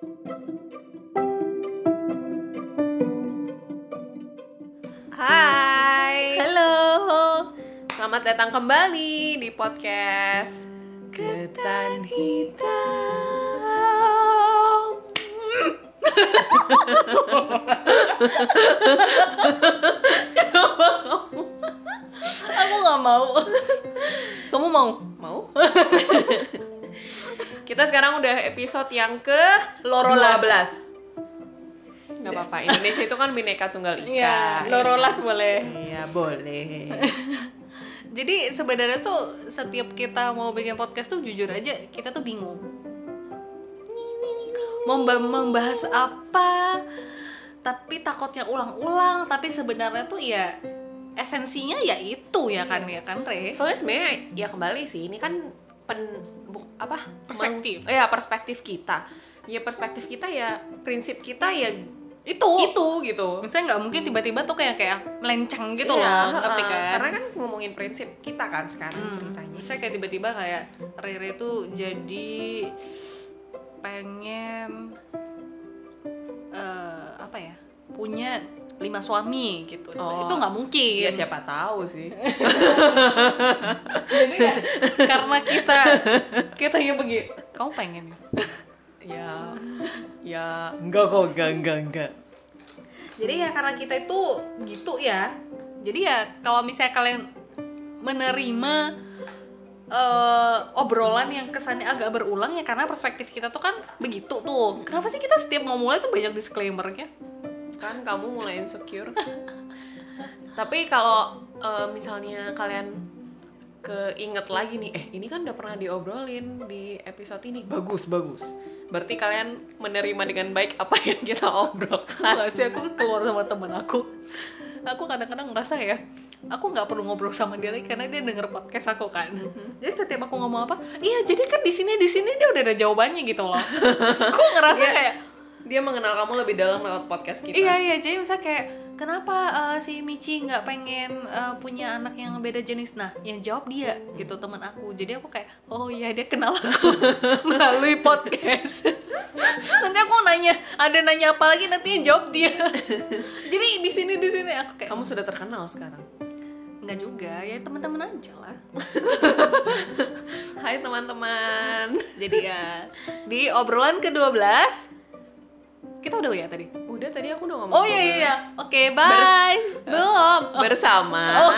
Hai, Halo. selamat datang kembali di podcast Ketan Hitam. Aku nggak mau. Kamu mau? Mau? Kita sekarang udah episode yang ke Lorolas. 12. Gak apa-apa, Indonesia itu kan bineka tunggal ika. Iya, lorolas boleh. Iya, boleh. Jadi sebenarnya tuh setiap kita mau bikin podcast tuh jujur aja kita tuh bingung. Mau mba- membahas apa? Tapi takutnya ulang-ulang. Tapi sebenarnya tuh ya esensinya ya itu ya kan ya kan Re. Soalnya sebenarnya ya kembali sih, ini kan pen bu- apa Perspektif. Ya perspektif kita. Ya perspektif kita ya prinsip kita ya Itu. itu gitu. Misalnya nggak mungkin tiba-tiba tuh kayak kayak melenceng gitu Iya, loh, ngerti kan? Karena kan ngomongin prinsip kita kan sekarang Hmm, ceritanya. Misalnya kayak tiba-tiba kayak Rere tuh jadi pengen eh apa ya punya lima suami gitu. Oh. itu nggak mungkin. Ya siapa tahu sih. Jadi ya, karena kita kita yang begini kamu pengen? Ya ya ya enggak kok enggak enggak enggak. jadi ya karena kita itu gitu ya. Jadi ya kalau misalnya kalian menerima eh, obrolan yang kesannya agak berulang ya karena perspektif kita tuh kan begitu tuh. Kenapa sih kita setiap mau mulai tuh banyak disclaimernya Kan kamu mulai insecure. Tapi kalau eh, misalnya kalian keinget lagi nih, eh ini kan udah pernah diobrolin di episode ini. Bagus, bagus. Berarti kalian menerima dengan baik apa yang kita obrolkan. Enggak sih aku keluar sama temen aku aku kadang-kadang ngerasa ya aku nggak perlu ngobrol sama dia lagi karena dia denger podcast aku kan jadi setiap aku ngomong apa iya jadi kan di sini di sini dia udah ada jawabannya gitu loh aku ngerasa Dia- kayak Dia mengenal kamu lebih dalam lewat podcast kita. Iya iya. Jadi misalnya kayak kenapa eh, si Michi nggak pengen eh, punya anak yang beda jenis? Nah yang jawab dia gitu teman aku. Jadi aku kayak oh iya dia kenal aku melalui podcast. Nanti aku nanya ada nanya apa lagi? Nanti yang jawab dia. Jadi di sini di sini aku kayak Kamu sudah terkenal sekarang. nggak juga. Ya teman-teman aja lah. Hai teman-teman. jadi ya di obrolan ke-12 kita udah ya tadi Udah tadi aku udah ngomong. oh iya iya iya oke bye Belum. Bersama. Oh.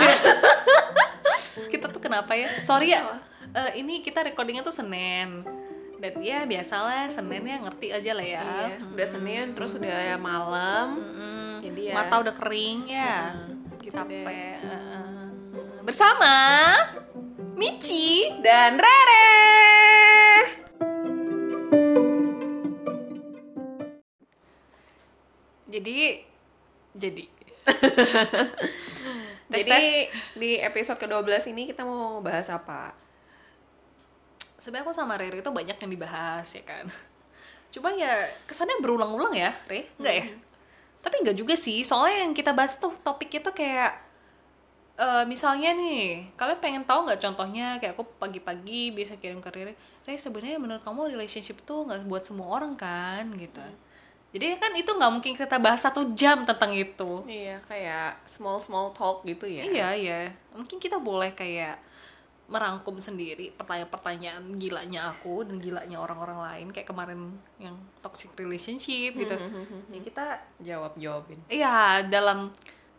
kita tuh kenapa ya? Sorry ya. eh, ini kita recordingnya tuh Senin. Dan ya biasalah Senin ya ngerti aja lah ya. Iya, udah Senin terus udah ya malam. Mm-mm. Jadi ya- Mata udah kering ya. Nah, gitu Capek. deh. eh. Bersama Michi. Dan Rere. Jadi jadi Tes, Jadi di episode ke-12 ini kita mau bahas apa? sebenarnya aku sama Rere itu banyak yang dibahas ya kan. Cuma ya kesannya berulang-ulang ya, Re? Enggak ya? Tapi enggak juga sih, soalnya yang kita bahas tuh topiknya tuh kayak eh misalnya nih, kalian pengen tahu nggak contohnya kayak aku pagi-pagi bisa kirim ke Rere, Re sebenarnya menurut kamu relationship tuh nggak buat semua orang kan gitu. Jadi kan itu nggak mungkin kita bahas satu jam tentang itu. Iya, kayak small small talk gitu ya. Iya iya, mungkin kita boleh kayak merangkum sendiri pertanyaan-pertanyaan gilanya aku dan gilanya orang-orang lain kayak kemarin yang toxic relationship gitu. Ya kita Jawab jawabin. iya dalam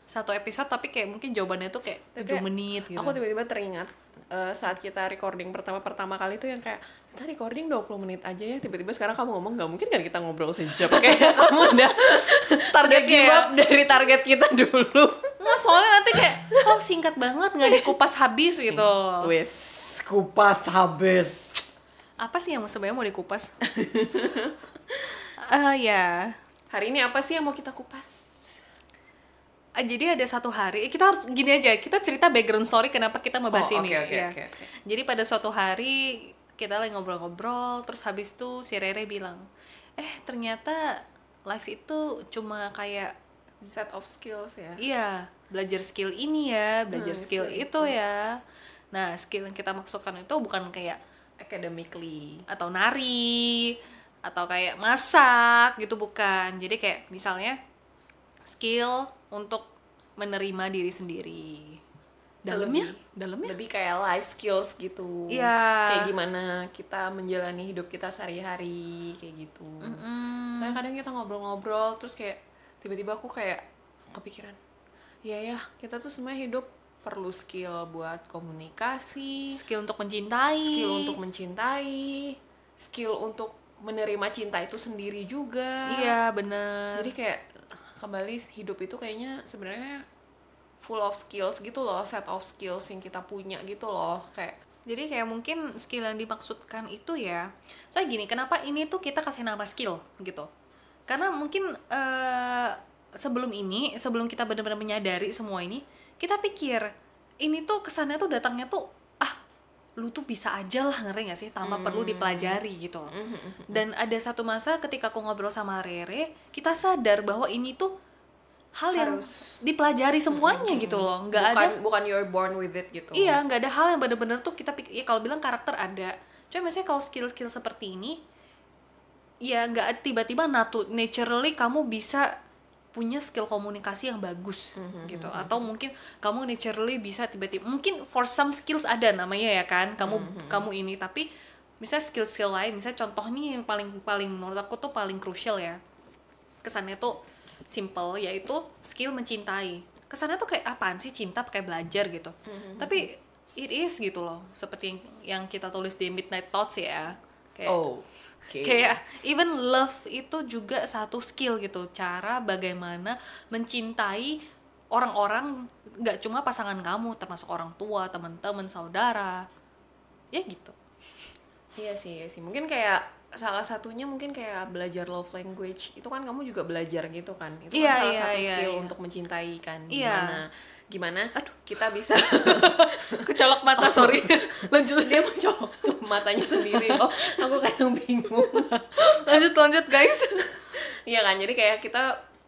satu episode tapi kayak mungkin jawabannya tuh kayak 7 menit gitu. Aku tiba-tiba teringat eh, saat kita recording pertama-pertama kali itu yang kayak kita recording 20 menit aja ya. Tiba-tiba sekarang kamu ngomong nggak mungkin kan kita ngobrol sejam? Kayak kamu udah target give kayak- up dari target kita dulu. Nggak, soalnya nanti kayak oh singkat banget nggak dikupas habis gitu. wes kupas habis. Apa sih yang sebenarnya mau dikupas? Eh ya, hari ini apa sih yang mau kita kupas jadi ada satu hari kita harus gini aja kita cerita background story kenapa kita membahas Oh, ini oke, ya. oke, oke. jadi pada suatu hari kita lagi ngobrol-ngobrol terus habis itu si Rere bilang eh ternyata life itu cuma kayak set of skills ya? Iya belajar skill ini ya belajar Hmm, skill skill itu ya. Nah skill yang kita maksudkan itu bukan kayak academically. atau nari atau kayak masak gitu bukan. Jadi kayak misalnya skill untuk menerima diri sendiri. Dalamnya dalamnya lebih kayak life skills gitu. Iya. kayak gimana kita menjalani hidup kita sehari-hari kayak gitu. Mm-mm. soalnya kadang kita ngobrol-ngobrol terus kayak tiba-tiba aku kayak kepikiran iya ya kita tuh sebenarnya hidup perlu skill buat komunikasi skill untuk mencintai. skill untuk mencintai skill untuk menerima cinta itu sendiri juga. Iya bener. Jadi kayak kembali hidup itu kayaknya sebenarnya full of skills gitu loh set of skills yang kita punya gitu loh kayak Jadi kayak mungkin skill yang dimaksudkan itu ya. Soalnya gini, kenapa ini tuh kita kasih nama skill gitu? Karena mungkin eh, sebelum ini, sebelum kita benar-benar menyadari semua ini, kita pikir ini tuh kesannya tuh datangnya tuh lu tuh bisa aja lah ngerti gak sih tanpa perlu dipelajari gitu loh. Dan ada satu masa ketika aku ngobrol sama Rere, kita sadar bahwa ini tuh hal yang Harus- dipelajari semuanya gitu loh. Nggak bukan ada bukan you're born with it gitu Iya, nggak ada hal yang bener-bener tuh kita pikir, ya kalau bilang karakter ada. Cuma misalnya kalau skill-skill seperti ini, ya nggak tiba-tiba natu naturally kamu bisa punya skill komunikasi yang bagus gitu. Atau mungkin kamu naturally bisa tiba-tiba mungkin for some skills ada namanya ya kan kamu kamu ini. Tapi misalnya skill-skill lain misalnya contoh nih yang paling paling menurut aku tuh paling crucial ya. Kesannya tuh simple yaitu skill mencintai. Kesannya tuh kayak apaan sih? Cinta pakai belajar gitu. Tapi it is gitu loh seperti yang, yang kita tulis di Midnight Thoughts ya. Kayak oh oke. Kayak even love itu juga satu skill gitu. Cara bagaimana mencintai orang-orang nggak cuma pasangan kamu termasuk orang tua teman-teman saudara. Ya gitu. Iya sih iya sih. Mungkin kayak salah satunya mungkin kayak belajar love language. Itu kan kamu juga belajar gitu kan? Itu Iya, kan salah iya, satu iya, skill iya. untuk mencintai kan? Iya. gimana gimana aduh kita bisa kecolok mata sorry lanjut dia mencolok matanya sendiri oh aku kadang bingung lanjut lanjut guys Iya kan, jadi kayak kita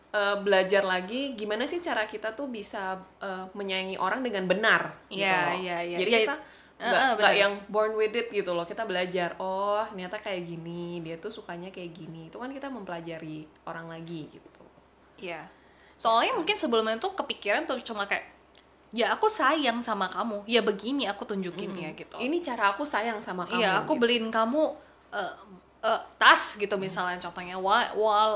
eh, belajar lagi gimana sih cara kita tuh bisa eh, menyayangi orang dengan benar. gitu Iya, loh. iya, iya. Jadi Iya, kita eh, nggak benar. yang born with it gitu loh. Kita belajar, oh ternyata kayak gini, dia tuh sukanya kayak gini. Itu kan kita mempelajari orang lagi gitu. Iya. Soalnya mungkin sebelumnya tuh kepikiran tuh cuma kayak ya aku sayang sama kamu. Ya begini aku tunjukinnya gitu. Ini cara aku sayang sama kamu. Iya, aku gitu. beliin kamu eh, eh, tas gitu misalnya contohnya while while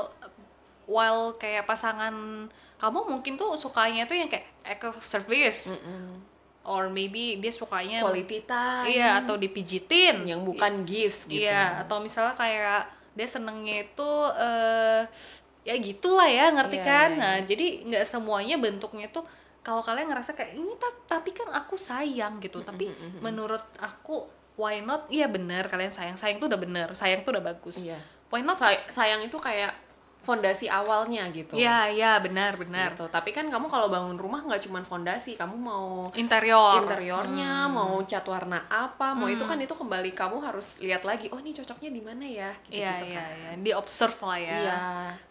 while kayak pasangan kamu mungkin tuh sukanya tuh yang kayak acts of service Mm-mm. or maybe dia sukanya quality time. iya atau dipijitin yang bukan gifts gitu. Iya, atau misalnya kayak dia senengnya itu eh ya gitulah ya, ngerti Iya, kan? iya, Nah, jadi nggak semuanya bentuknya tuh kalau kalian ngerasa kayak ini ta- tapi kan aku sayang gitu. Tapi menurut aku why not? Iya bener kalian sayang. Sayang tuh udah bener, sayang tuh udah bagus. Iya. Why not? Say- sayang itu kayak fondasi awalnya gitu. Iya, iya benar, benar. Gitu. Tapi kan kamu kalau bangun rumah nggak cuma fondasi, kamu mau Interior. interiornya, Hmm. mau cat warna apa, mau itu kan itu kembali kamu harus liat lagi. Oh, ini cocoknya di mana ya? Gitu, Iya, iya, iya. Di observe lah ya. Iya.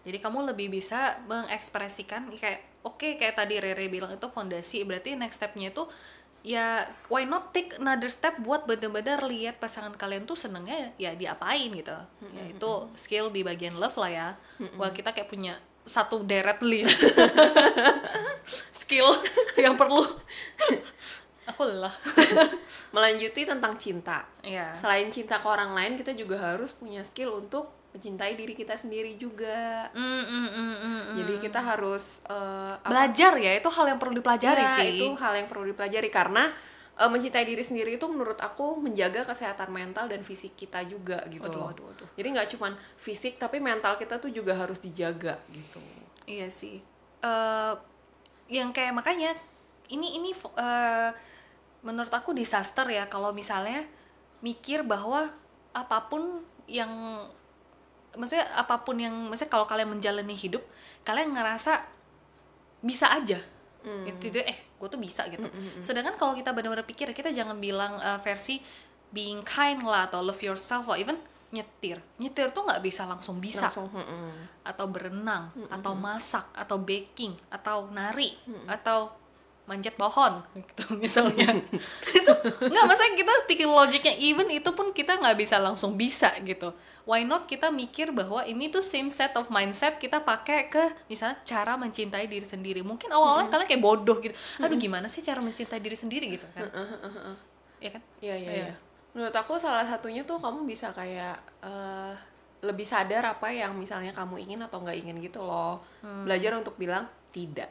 Jadi kamu lebih bisa mengekspresikan kayak oke kayak tadi Rere bilang itu fondasi berarti next stepnya itu ya why not take another step buat bener-bener lihat pasangan kalian tuh senengnya ya diapain gitu. Ya itu skill di bagian love lah ya. Wah kita kayak punya satu deret list skill yang perlu. Aku lelah. Melanjuti tentang cinta. Iya. Selain cinta ke orang lain, kita juga harus punya skill untuk mencintai diri kita sendiri juga. Mm, mm, mm, mm, mm. Jadi kita harus apa? belajar ya itu hal yang perlu dipelajari Iya, sih. itu hal yang perlu dipelajari karena eh, mencintai diri sendiri itu menurut aku menjaga kesehatan mental dan fisik kita juga gitu Waduh, loh. waduh, waduh. Jadi nggak cuman fisik tapi mental kita tuh juga harus dijaga gitu. Iya sih. eh yang kayak makanya ini ini eh, menurut aku disaster ya kalau misalnya mikir bahwa apa pun yang maksudnya apa pun yang maksudnya kalau kalian menjalani hidup kalian ngerasa bisa aja. Gitu Jadi, eh gue tuh bisa gitu. Sedangkan kalau kita benar-benar pikir kita jangan bilang eh, versi being kind lah atau love yourself lah even nyetir. Nyetir tuh nggak bisa langsung bisa. Langsung, mm-mm. atau berenang atau masak atau baking atau nari atau manjat pohon gitu misalnya. Itu nggak maksudnya kita pikir logiknya even itu pun kita nggak bisa langsung bisa gitu why not kita mikir bahwa ini tuh same set of mindset kita pakai ke misalnya cara mencintai diri sendiri mungkin awalnya kalian kayak bodoh gitu aduh gimana sih cara mencintai diri sendiri gitu kan ya kan Iya iya Iya. iya. Menurut aku salah satunya tuh kamu bisa kayak eh, lebih sadar apa yang misalnya kamu ingin atau nggak ingin gitu loh. Hmm. Belajar untuk bilang tidak.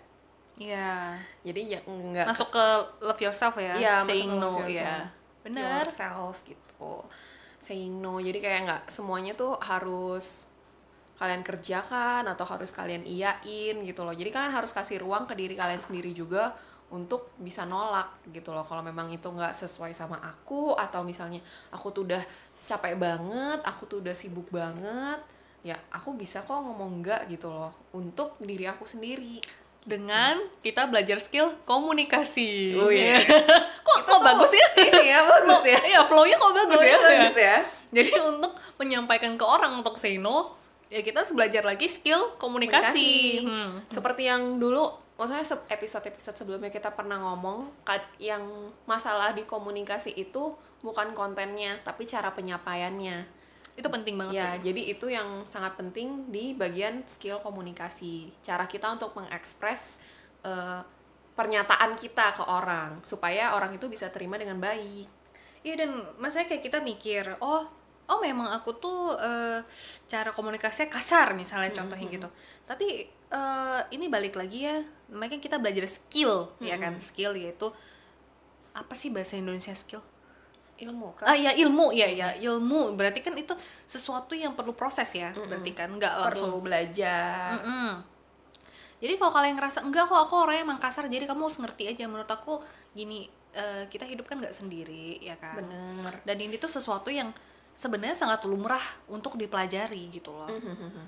Iya Jadi ya nggak masuk ke love yourself ya Iya, masuk saying no ya yourself. bener yourself gitu. Saying no. Jadi kayak nggak semuanya tuh harus kalian kerjakan atau harus kalian iyain gitu loh. Jadi kalian harus kasih ruang ke diri kalian sendiri juga untuk bisa nolak gitu loh. Kalau memang itu nggak sesuai sama aku atau misalnya aku tuh udah capek banget, aku tuh udah sibuk banget, ya aku bisa kok ngomong enggak gitu loh untuk diri aku sendiri. Dengan kita belajar skill komunikasi Oh, iya. kok kok bagus ya Ini ya bagus ya. iya flow-nya kok bagus ya Bagus ya. jadi untuk menyampaikan ke orang untuk say no ya kita harus belajar lagi skill komunikasi, Hmm. Seperti yang dulu, maksudnya episode-episode sebelumnya kita pernah ngomong, yang masalah di komunikasi itu bukan kontennya, tapi cara penyampaiannya. Itu penting banget Ya, sih. jadi itu yang sangat penting di bagian skill komunikasi. Cara kita untuk mengekspres eh, pernyataan kita ke orang, supaya orang itu bisa terima dengan baik. iya dan maksudnya kayak kita mikir oh oh memang aku tuh eh, cara komunikasinya kasar misalnya contohnya gitu. Tapi eh, ini balik lagi ya makanya kita belajar skill ya kan? skill yaitu apa sih bahasa Indonesia skill Ilmu kan? Ah ya ilmu. Ya ya ilmu. Berarti kan itu sesuatu yang perlu proses ya berarti kan. Nggak langsung perlu belajar. Mm-mm. Jadi kalau kalian ngerasa enggak kok aku orangnya emang kasar jadi kamu harus ngerti aja. Menurut aku gini eh, kita hidup kan nggak sendiri ya kan? Bener. dan ini tuh sesuatu yang sebenarnya sangat lumrah untuk dipelajari gitu loh.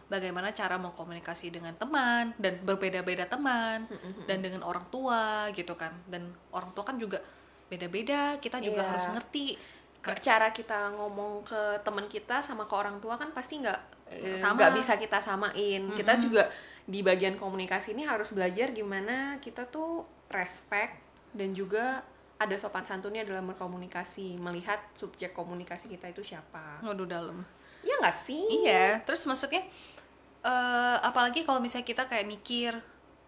Bagaimana cara mau komunikasi dengan teman dan berbeda-beda teman dan dengan orang tua gitu kan. Dan orang tua kan juga beda-beda kita juga Iya. harus ngerti Ke- cara kita ngomong ke teman kita sama ke orang tua kan pasti nggak eh, Sama. nggak bisa kita samain. Kita juga di bagian komunikasi ini harus belajar gimana kita tuh respect dan juga ada sopan santunnya dalam berkomunikasi melihat subjek komunikasi kita itu siapa. Waduh dalam. Ya nggak sih? Iya, terus maksudnya eh apalagi kalau misalnya kita kayak mikir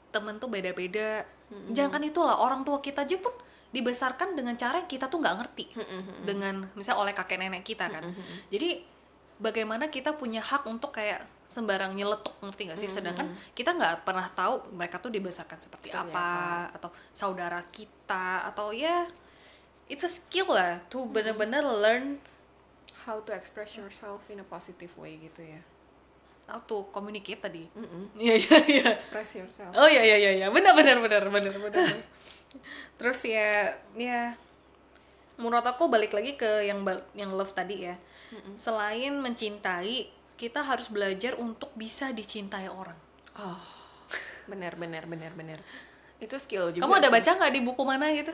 temen tuh beda-beda. Jangan itulah orang tua kita aja pun dibesarkan dengan cara yang kita tuh nggak ngerti. Dengan misalnya oleh kakek nenek kita kan. Jadi bagaimana kita punya hak untuk kayak sembarang nyeletuk ngerti nggak sih? Sedangkan kita nggak pernah tahu mereka tuh dibesarkan seperti Seperti apa atau saudara kita atau ya it's a skill lah to bener-bener learn how to express yourself in a positive way gitu ya how to communicate tadi. Iya iya iya. express yourself Oh iya iya iya iya. Benar benar benar benar benar. Terus ya ya menurut aku balik lagi ke yang yang love tadi ya. Selain mencintai, kita harus belajar untuk bisa dicintai orang. oh benar benar benar benar itu skill juga Kamu ada sih. baca nggak di buku mana gitu?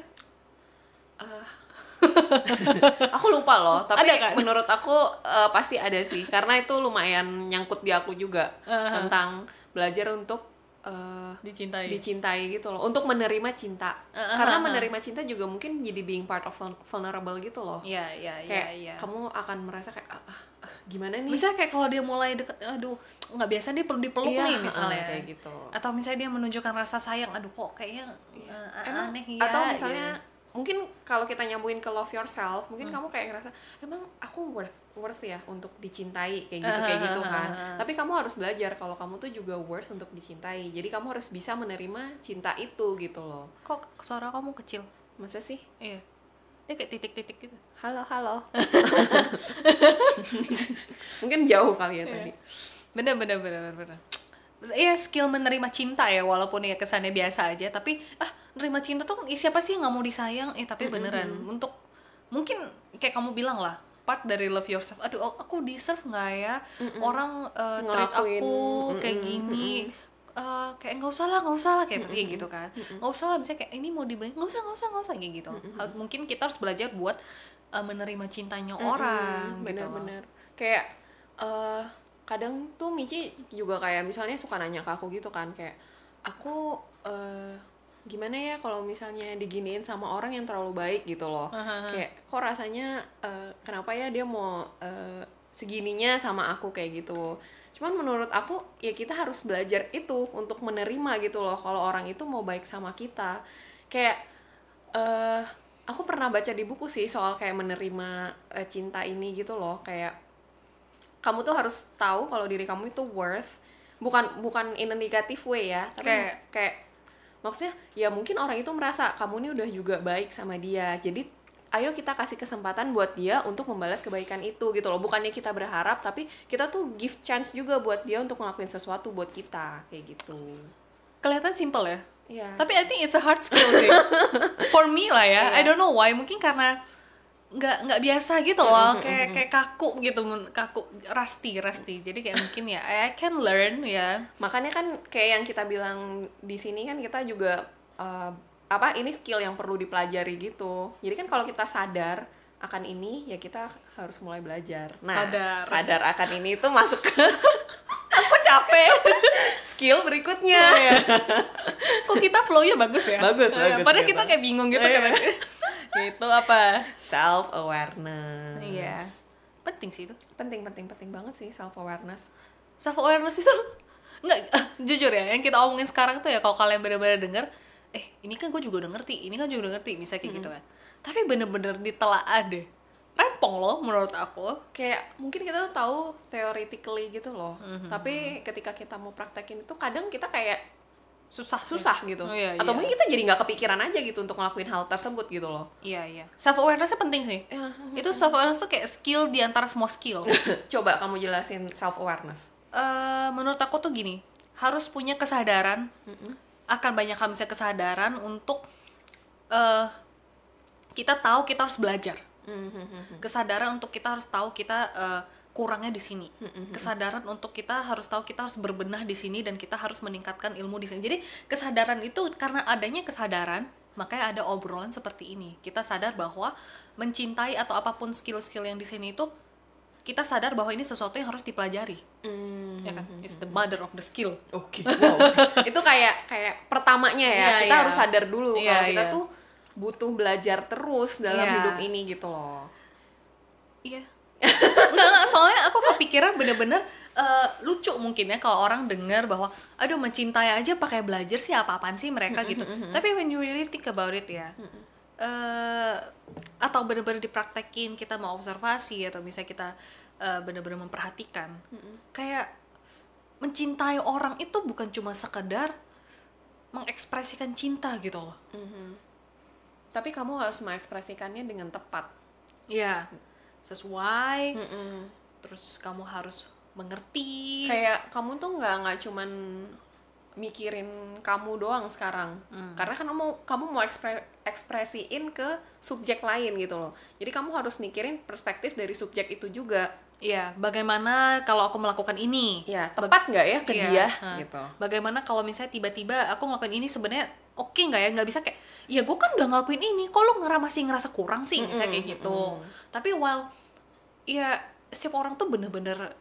aku lupa loh tapi Ada kan? menurut aku eh, pasti ada sih karena itu lumayan nyangkut di aku juga Uh-huh. tentang belajar untuk eh, Dicintai. dicintai gitu loh untuk menerima cinta Uh-huh. karena menerima cinta juga mungkin jadi being part of vul- vulnerable gitu loh Iya iya iya kayak iya. kamu akan merasa kayak ah, ah, ah, gimana nih Bisa kayak kalau dia mulai deket, aduh nggak biasa dia perlu dipeluk Iya, nih misalnya. kayak gitu Atau misalnya dia menunjukkan rasa sayang, aduh kok kayaknya uh, aneh ya. atau misalnya gitu. Mungkin kalau kita nyambuin ke love yourself Hmm. mungkin kamu kayak ngerasa emang aku worth worth ya untuk dicintai kayak gitu kayak gitu kan tapi kamu harus belajar kalau kamu tuh juga worth untuk dicintai jadi kamu harus bisa menerima cinta itu gitu loh kok suara kamu kecil? masa sih Iya. Dia kayak titik-titik gitu. halo halo mungkin jauh kali ya tadi Bener bener bener bener. bener. Iya skill menerima cinta ya walaupun ya kesannya biasa aja tapi ah menerima cinta tuh siapa sih yang nggak mau disayang? Eh tapi beneran untuk mungkin kayak kamu bilang lah part dari love yourself. Aduh aku deserve nggak ya? Orang uh, treat aku kayak mm-mm, gini Eh, kayak nggak usah lah nggak usah lah kayak pasti kayak gitu kan. Nggak usah lah misalnya kayak ini mau dibeli nggak usah nggak usah nggak usah kayak gitu. Harus- mungkin kita harus belajar buat uh, menerima cintanya orang gitu loh. bener-bener kayak eh kadang tuh Michi juga kayak misalnya suka nanya ke aku gitu kan kayak aku eh gimana ya kalau misalnya diginiin sama orang yang terlalu baik gitu loh. Aha. kayak kok rasanya eh, kenapa ya dia mau eh, segininya sama aku kayak gitu. Cuman menurut aku ya kita harus belajar itu untuk menerima gitu loh kalau orang itu mau baik sama kita. Kayak eh aku pernah baca di buku sih soal kayak menerima eh, cinta ini gitu loh. Kayak kamu tuh harus tahu kalau diri kamu itu worth bukan bukan in a negative way ya tapi Kayak- kayak maksudnya ya mungkin orang itu merasa kamu ini udah juga baik sama dia. Jadi ayo kita kasih kesempatan buat dia untuk membalas kebaikan itu gitu loh. Bukannya kita berharap tapi kita tuh give chance juga buat dia untuk ngelakuin sesuatu buat kita kayak gitu. Kelihatan simple ya? Iya. tapi I think it's a hard skill sih. For me lah ya. I Iya. don't know why. Mungkin karena nggak nggak biasa gitu loh. kayak kayak kaku gitu kaku rusty rusty. Jadi kayak mungkin ya I can learn ya. Makanya kan kayak yang kita bilang di sini kan kita juga eh, apa ini skill yang perlu dipelajari gitu. Jadi kan kalau kita sadar akan ini ya kita harus mulai belajar. Nah Sadar. sadar akan ini itu masuk ke aku capek. Skill berikutnya. Kok kita flow-nya bagus ya? Bagus, Eh, bagus, padahal gitu. kita kayak bingung gitu Iya. kan gitu apa? Self awareness iya. Penting sih itu. Penting penting penting banget sih self awareness self awareness itu nggak eh, jujur ya yang kita omongin sekarang tuh ya kalau kalian bener-bener denger eh ini kan gue juga udah ngerti ini kan juga udah ngerti bisa kayak gitu kan. Tapi bener-bener ditelaah deh. Rempong loh menurut aku. Kayak mungkin kita tuh tahu theoretically gitu loh. Tapi ketika kita mau praktekin itu kadang kita kayak susah sih. susah gitu. Oh, iya, atau iya. mungkin kita jadi nggak kepikiran aja gitu untuk ngelakuin hal tersebut gitu loh. Iya iya. Self awarenessnya penting sih. Ya, itu self awareness tuh kayak skill di antara semua skill. Coba kamu jelasin self awareness Eh, menurut aku tuh gini harus punya kesadaran. Akan banyak hal misalnya kesadaran untuk eh kita tahu kita harus belajar. Kesadaran untuk kita harus tahu kita eh, kurangnya di sini kesadaran untuk kita harus tahu kita harus berbenah di sini dan kita harus meningkatkan ilmu di sini jadi kesadaran itu karena adanya kesadaran makanya ada obrolan seperti ini kita sadar bahwa mencintai atau apa pun skill-skill yang di sini itu kita sadar bahwa ini sesuatu yang harus dipelajari ya kan it's the mother of the skill Oke, wow. itu kayak kayak pertamanya ya. Iya, kita iya. harus sadar dulu Iya, kalau kita iya. tuh butuh belajar terus dalam Iya. hidup ini gitu loh. Iya. Nggak nggak soalnya aku kepikiran bener-bener eh, lucu mungkin ya kalau orang dengar bahwa aduh mencintai aja pakai belajar sih apa-apaan sih mereka gitu. Tapi when you really think about it ya. eh atau bener-bener dipraktekin kita mau observasi atau misalnya kita eh, bener-bener memperhatikan. Kayak mencintai orang itu bukan cuma sekedar mengekspresikan cinta gitu loh. Tapi kamu harus mengekspresikannya dengan tepat. Iya. Sesuai terus kamu harus mengerti Kayak kamu tuh nggak nggak cuman mikirin kamu doang sekarang. Karena kan kamu kamu mau ekspre, ekspresiin ke subjek lain gitu loh. Jadi kamu harus mikirin perspektif dari subjek itu juga. Iya, bagaimana kalau aku melakukan ini? Ya, tepat nggak ya ke Iya, dia ha. gitu. Bagaimana kalau misalnya tiba-tiba aku ngelakuin ini sebenarnya oke nggak ya? Nggak bisa kayak, ya gue kan udah ngelakuin ini, kok lo ngera masih ngerasa kurang sih? Misalnya kayak gitu. Tapi while, ya setiap orang tuh bener-bener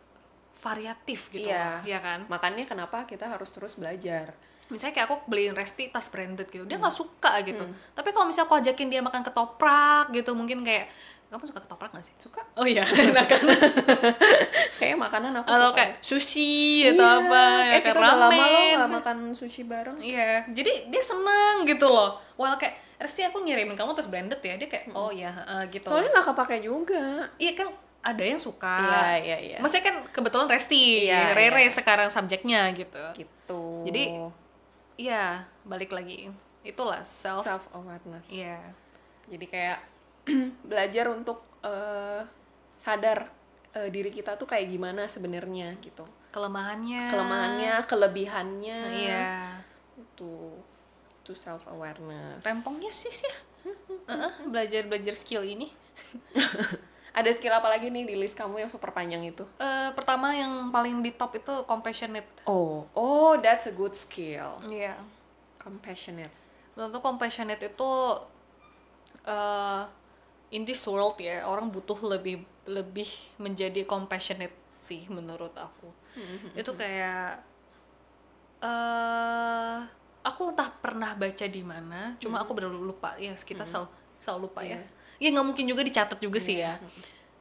variatif gitu Iya. ya kan? Makanya kenapa kita harus terus belajar. Misalnya kayak aku beliin Resti tas branded gitu, dia nggak suka gitu. Tapi kalau misalnya aku ajakin dia makan ketoprak gitu, mungkin kayak, kamu suka ketoprak gak sih? Suka? Oh iya, enak kan? Kayak makanan aku Atau suka. kayak sushi atau Iya. apa, ya eh kayak kita udah lama loh ramen. gak makan sushi bareng. Iya, jadi dia seneng gitu loh. Walau kayak Resti aku ngirimin kamu tas branded ya, dia kayak oh ya eh, gitu. Soalnya nggak kepake juga. iya kan ada yang suka. Iya, iya, iya. Maksudnya kan kebetulan Resti, Iya, Rere iya. sekarang subjeknya gitu. Gitu. Jadi iya balik lagi itulah self. self awareness. Iya. Jadi kayak belajar untuk eh, sadar eh, diri kita tuh kayak gimana sebenarnya gitu. Kelemahannya. Kelemahannya, kelebihannya. Iya. Itu itu self awareness. Rempongnya sis ya. Heeh, belajar belajar skill ini. Ada skill apa lagi nih di list kamu yang super panjang itu? Eh, pertama yang paling di top itu compassionate. Oh, oh, that's a good skill. Iya. Compassionate. Tentu compassionate itu eh in this world ya orang butuh lebih lebih menjadi compassionate sih menurut aku. itu kayak eh aku entah pernah baca di mana cuma aku benar lupa. Ya kita selalu selalu lupa ya. Iya. ya nggak mungkin juga dicatat juga sih ya.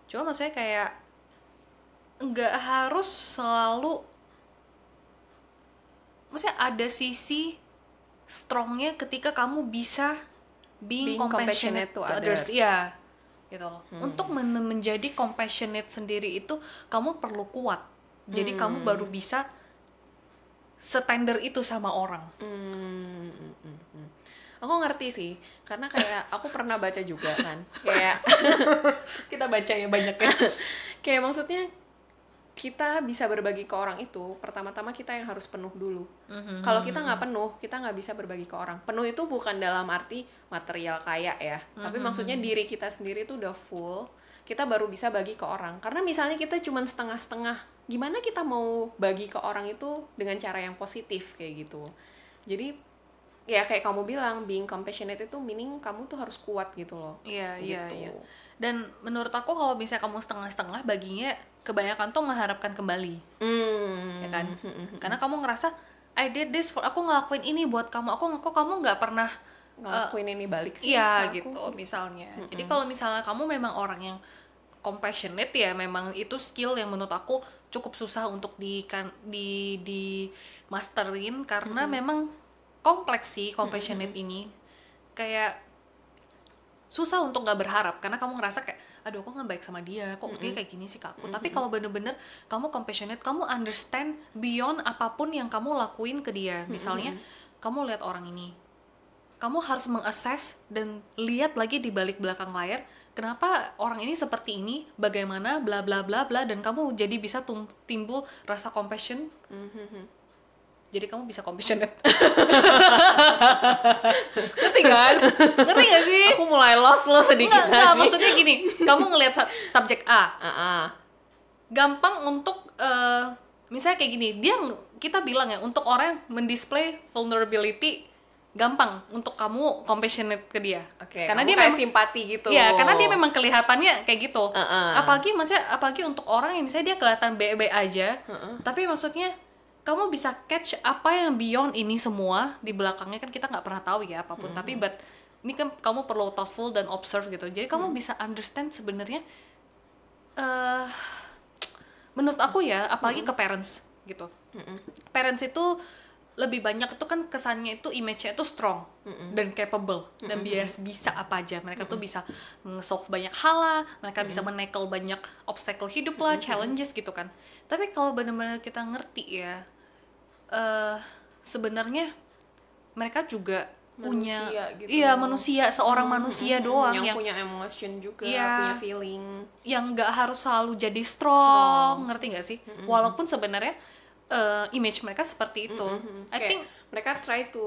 Cuma maksudnya kayak nggak harus selalu maksudnya ada sisi strongnya ketika kamu bisa being, Being compassionate, compassionate to others. others. Iya, gitu loh. Untuk men- menjadi compassionate sendiri itu kamu perlu kuat. Jadi kamu baru bisa setender itu sama orang. Hmm, hmm, hmm, hmm. Aku ngerti sih, karena kayak aku pernah baca juga kan, kayak Kita baca ya banyak ya. kayak maksudnya kita bisa berbagi ke orang itu pertama-tama kita yang harus penuh dulu. Kalau kita nggak penuh, kita nggak bisa berbagi ke orang. Penuh itu bukan dalam arti material kaya ya, tapi maksudnya diri kita sendiri itu udah full. Kita baru bisa bagi ke orang. Karena misalnya kita cuma setengah-setengah, gimana kita mau bagi ke orang itu dengan cara yang positif kayak gitu. Jadi ya kayak kamu bilang, being compassionate itu meaning kamu tuh harus kuat gitu loh. Iya, iya, Gitu. iya. Dan menurut aku kalau misalnya kamu setengah-setengah baginya kebanyakan tuh mengharapkan kembali, Hmm. ya kan? Karena kamu ngerasa I did this for aku ngelakuin ini buat kamu. Aku kok kamu nggak pernah ngelakuin ini balik sih Iya ke aku. gitu misalnya. Jadi kalau misalnya kamu memang orang yang compassionate ya memang itu skill yang menurut aku cukup susah untuk di kan di di masterin karena memang kompleks sih compassionate ini. Kayak susah untuk nggak berharap karena kamu ngerasa kayak aduh aku nggak baik sama dia kok dia kayak gini sih ke aku? Tapi kalau bener-bener kamu compassionate kamu understand beyond apa pun yang kamu lakuin ke dia. Misalnya kamu lihat orang ini kamu harus mengassess dan lihat lagi di balik belakang layar kenapa orang ini seperti ini bagaimana bla bla bla bla dan kamu jadi bisa timbul rasa compassion jadi kamu bisa compassionate ngerti kan ngerti gak sih aku mulai lost lo sedikit Enggak, enggak, tadi. maksudnya gini, kamu ngelihat sub- subjek A, Ah, ah. gampang untuk eh, misalnya kayak gini, dia kita bilang ya untuk orang yang mendisplay vulnerability gampang untuk kamu compassionate ke dia. Oke, karena dia memang simpati gitu. Iya, karena dia memang kelihatannya kayak gitu. Heeh. Apalagi maksudnya apalagi untuk orang yang misalnya dia kelihatan be aja, tapi maksudnya kamu bisa catch apa yang beyond ini semua di belakangnya. Kan kita nggak pernah tahu ya apa pun. Tapi but ini kan kamu perlu thoughtful dan observe gitu. Jadi kamu bisa understand sebenarnya eh menurut aku ya, apalagi ke parents gitu. Parents itu lebih banyak itu kan kesannya itu image-nya itu strong dan capable dan bias bisa apa aja. Mereka tuh bisa solve banyak hal lah mereka bisa menekel banyak obstacle hidup lah challenges gitu kan. Tapi kalau benar-benar kita ngerti ya eh sebenarnya mereka juga punya Manusia gitu. iya manusia seorang manusia doang yang, yang punya emotion juga, Iya. punya feeling. yang nggak harus selalu jadi strong, ngerti nggak sih? Walaupun sebenarnya eh, image mereka seperti itu. I Kayak think mereka try to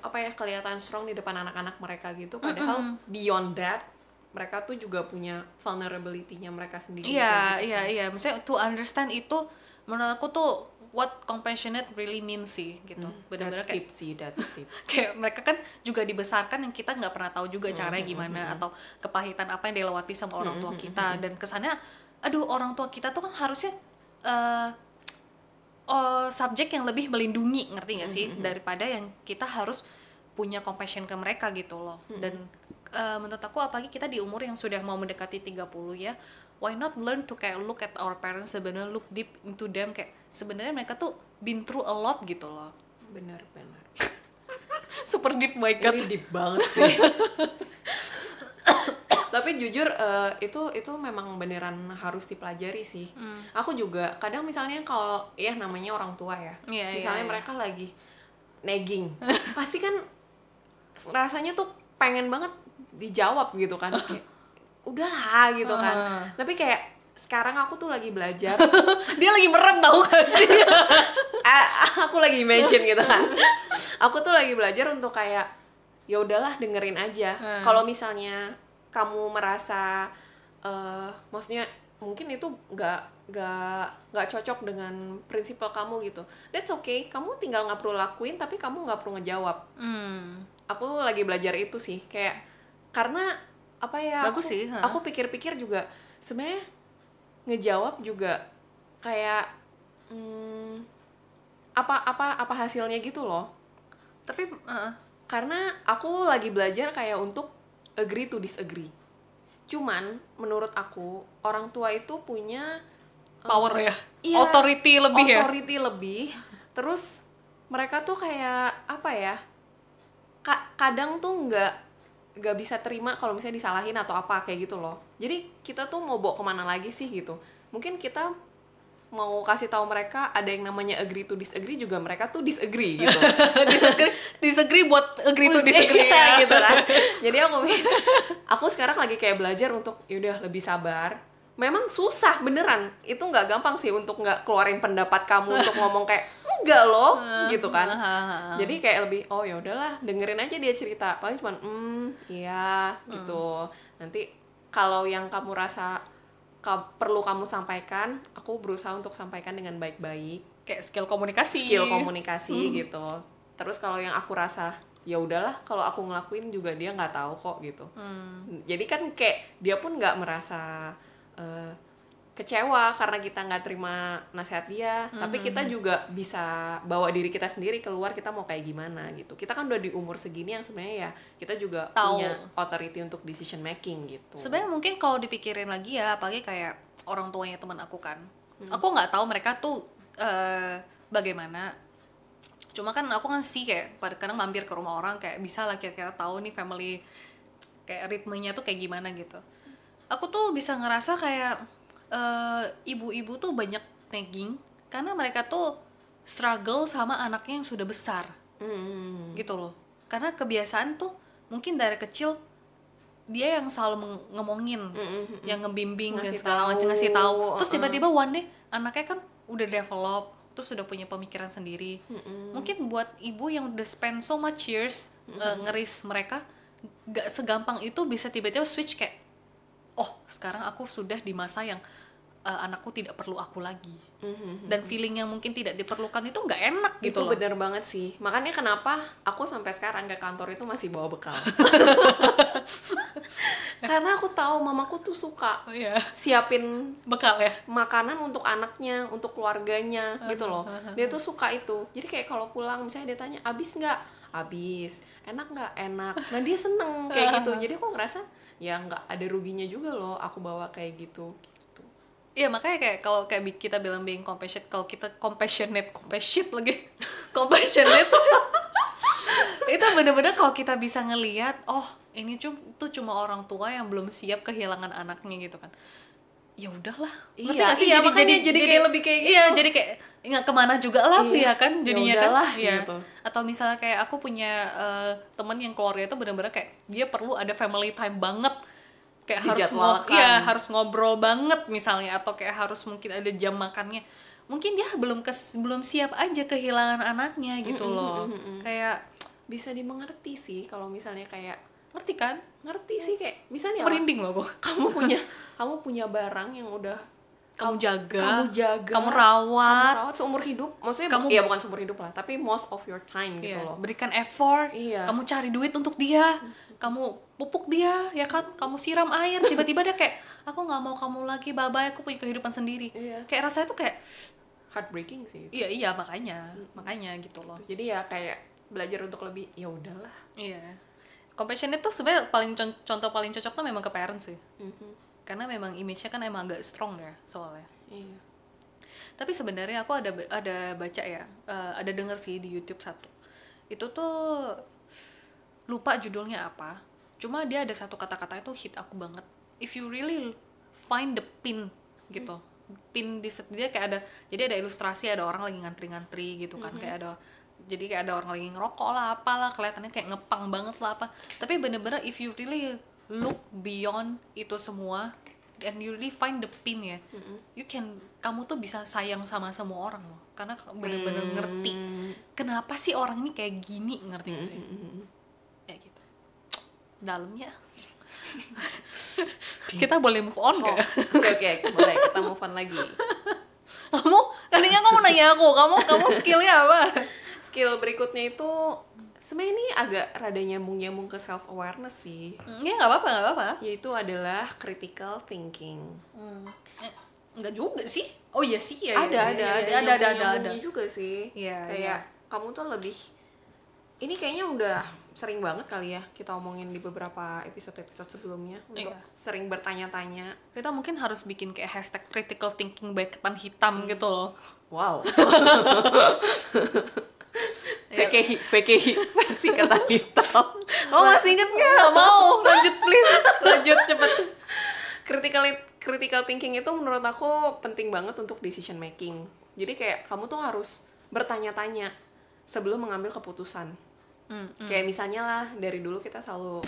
apa ya kelihatan strong di depan anak-anak mereka gitu, padahal beyond that mereka tuh juga punya vulnerability-nya mereka sendiri. iya gitu. iya iya, misalnya to understand itu menurut aku tuh what compassionate really means sih gitu. Benar-benar That's kayak deep sih, that's deep. kayak mereka kan juga dibesarkan yang kita nggak pernah tahu juga caranya gimana atau kepahitan apa yang dilewati sama orang tua kita. dan kesannya aduh orang tua kita tuh kan harusnya eh oh, subjek yang lebih melindungi ngerti nggak sih? daripada yang kita harus punya compassion ke mereka gitu loh. Dan eh, menurut aku apalagi kita di umur yang sudah mau mendekati 30 ya why not learn to kayak look at our parents sebenarnya look deep into them kayak sebenarnya mereka tuh been through a lot gitu loh Benar, benar. super deep my god Ini deep banget sih. Tapi jujur eh, itu itu memang beneran harus dipelajari sih. Hmm. Aku juga kadang misalnya kalau ya namanya orang tua ya. Iya, iya, misalnya iya. mereka lagi nagging. pasti kan rasanya tuh pengen banget dijawab gitu kan. Udahlah gitu kan. Tapi kayak sekarang aku tuh lagi belajar. Dia lagi merem tau gak sih? Aku lagi imagine gitu kan. Aku tuh lagi belajar untuk kayak ya udahlah dengerin aja. Hmm. kalau misalnya kamu merasa eh maksudnya mungkin itu nggak nggak nggak cocok dengan prinsipal kamu gitu. That's okay kamu tinggal nggak perlu lakuin tapi kamu nggak perlu ngejawab. Hmm. aku lagi belajar itu sih kayak karena apa ya Bagus aku, sih, ha. aku pikir-pikir juga sebenarnya ngejawab juga kayak hmm, apa apa apa hasilnya gitu loh. Tapi uh, karena aku lagi belajar kayak untuk agree to disagree. Cuman menurut aku orang tua itu punya eh, power ya? iya, authority lebih ya? authority lebih. Terus mereka tuh kayak apa ya ka- kadang tuh nggak nggak bisa terima kalau misalnya disalahin atau apa kayak gitu loh. Jadi kita tuh mau bawa ke mana lagi sih gitu. Mungkin kita mau kasih tahu mereka ada yang namanya agree to disagree juga mereka tuh disagree gitu. Disagree disagree buat agree to disagree. ya gitu kan. Jadi aku aku sekarang lagi kayak belajar untuk yaudah lebih sabar. Memang susah beneran. Itu nggak gampang sih untuk nggak keluarin pendapat kamu untuk ngomong kayak enggak loh gitu kan. jadi kayak lebih oh ya udahlah dengerin aja dia cerita. Paling cuma hmm iya gitu. Nanti kalau yang kamu rasa ka- perlu kamu sampaikan aku berusaha untuk sampaikan dengan baik-baik. Kayak skill komunikasi. Skill komunikasi gitu. Terus kalau yang aku rasa ya udahlah kalau aku ngelakuin juga dia nggak tahu kok gitu. Hmm. jadi kan kayak dia pun nggak merasa eh, kecewa karena kita nggak terima nasihat dia. Tapi kita juga bisa bawa diri kita sendiri keluar kita mau kayak gimana gitu. Kita kan udah di umur segini yang sebenarnya ya kita juga Tahu. punya authority untuk decision making gitu. Sebenarnya mungkin kalau dipikirin lagi ya apalagi kayak orang tuanya teman aku kan. Aku nggak tahu mereka tuh eh, bagaimana. Cuma kan aku kan sih kayak pada kadang mampir ke rumah orang kayak bisa lah kira-kira tahu nih family kayak ritmenya tuh kayak gimana gitu. Aku tuh bisa ngerasa kayak eh, ibu-ibu tuh banyak nagging karena mereka tuh struggle sama anaknya yang sudah besar. Hmm. gitu loh. Karena kebiasaan tuh mungkin dari kecil dia yang selalu ngomongin Mm-mm. yang ngebimbing dan segala macam ngasih tahu. Terus tiba-tiba one day anaknya kan udah develop terus udah punya pemikiran sendiri. Mm-mm. mungkin buat ibu yang udah spend so much years uh, ngeris mereka gak segampang itu bisa tiba-tiba switch kayak oh sekarang aku sudah di masa yang uh, anakku tidak perlu aku lagi. Mhm. dan feeling yang mungkin tidak diperlukan itu nggak enak gitu itu loh. bener banget sih. Makanya kenapa aku sampai sekarang ke kantor itu masih bawa bekal. Karena aku tahu mamaku tuh suka oh, iya. siapin bekal ya? makanan untuk anaknya untuk keluarganya gitu loh. dia tuh suka itu. Jadi kayak kalau pulang misalnya dia tanya abis nggak? Abis. Enak nggak? Enak. Nah dia seneng kayak gitu. Jadi aku ngerasa ya nggak ada ruginya juga loh aku bawa kayak gitu Iya makanya kayak kalau kayak kita bilang being compassionate kalau kita compassionate compassionate lagi. Compassionate. Itu bener-bener kalau kita bisa ngelihat oh ini cum tuh cuma orang tua yang belum siap kehilangan anaknya gitu kan. Ya udahlah. Ngerti Iya, sih? iya, jadi jadi jadi kayak lebih kayak iya gitu. jadi kayak nggak ke mana juga lah Iya, ya kan ya jadinya udahlah, kan iya. gitu. atau misalnya kayak aku punya eh, temen yang keluarga itu bener-bener kayak dia perlu ada family time banget kayak harus ngob Dijadwalkan. iya harus ngobrol banget misalnya atau kayak harus mungkin ada jam makannya. Mungkin dia belum kes belum siap aja kehilangan anaknya gitu loh. kayak bisa dimengerti sih kalau misalnya kayak ngerti kan? Ngerti sih kayak misalnya merinding loh kamu punya kamu punya barang yang udah kamu jaga. kamu jaga. Kamu kamu rawat rawat seumur hidup. Maksudnya Kamu- ya bukan seumur hidup lah tapi most of your time gitu Iya, loh. berikan effort. Iya. kamu cari duit untuk dia. Kamu pupuk dia ya kan? Kamu siram air. Tiba-tiba dia kayak aku nggak mau kamu lagi bye bye aku punya kehidupan sendiri. Iya. kayak rasanya tuh kayak heartbreaking sih iya iya makanya. Makanya gitu loh. Jadi ya kayak belajar untuk lebih ya udahlah. Iya. Compassion itu sebenarnya paling con- contoh paling cocok tuh memang ke parents sih. Mhm. Karena memang image-nya kan emang agak strong ya soalnya. Iya. Tapi sebenarnya aku ada ada baca ya eh, ada denger sih di YouTube satu. Itu tuh lupa judulnya apa cuma dia ada satu kata-kata itu hit aku banget. If you really find the pin gitu. Pin di dia kayak ada jadi ada ilustrasi ada orang lagi ngantri-ngantri gitu kan kayak ada jadi kayak ada orang lagi ngerokok lah apalah kelihatannya kayak ngepang banget lah apa. Tapi bener-bener if you really look beyond itu semua and you really find the pin ya. You can kamu tuh bisa sayang sama semua orang loh karena bener-bener ngerti kenapa sih orang ini kayak gini ngerti gak sih? Ya gitu. Dalamnya. Kita boleh move on Oh, gak? oke oke. Boleh kita move on lagi. Kamu tadinya kamu nanya aku kamu kamu skillnya apa? Skill berikutnya itu sebenarnya ini agak rada nyambung nyambung ke self awareness sih ya nggak apa-apa nggak apa-apa. Yaitu adalah critical thinking. Hmm. eh, nggak juga sih? Oh iya sih ya ada, ya, ada, ya, ada, ya, ada ada ada ada. nyambung-nyambungnya juga sih. Iya, kayak kamu tuh lebih ini kayaknya udah sering banget kali ya kita omongin di beberapa episode-episode sebelumnya untuk Iya. sering bertanya-tanya. kita mungkin harus bikin kayak hashtag critical thinking by ketan hitam gitu loh. Wow. Iya. VKI, VKI versi kata hitam. Kamu masih inget nggak? nggak mau lanjut please lanjut cepet critical critical thinking itu menurut aku penting banget untuk decision making. Jadi kayak kamu tuh harus bertanya-tanya sebelum mengambil keputusan. Hmm, hmm. Kayak misalnya lah dari dulu kita selalu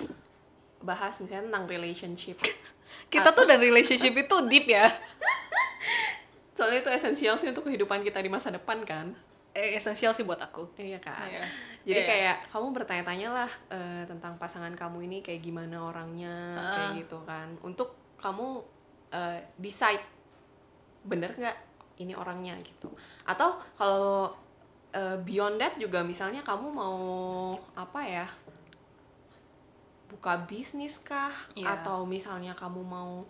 bahas misalnya tentang relationship. kita tuh dari relationship itu deep ya Soalnya itu esensial sih untuk kehidupan kita di masa depan kan. Eh, esensial sih buat aku Iya kan. Iya. Jadi Iya. kayak kamu bertanya-tanya lah eh, tentang pasangan kamu ini kayak gimana orangnya Ah. kayak gitu kan. Untuk kamu eh, decide bener nggak ini orangnya gitu. Atau kalau eh, beyond that juga misalnya kamu mau apa ya? Buka bisnis kah? Iya. Atau misalnya kamu mau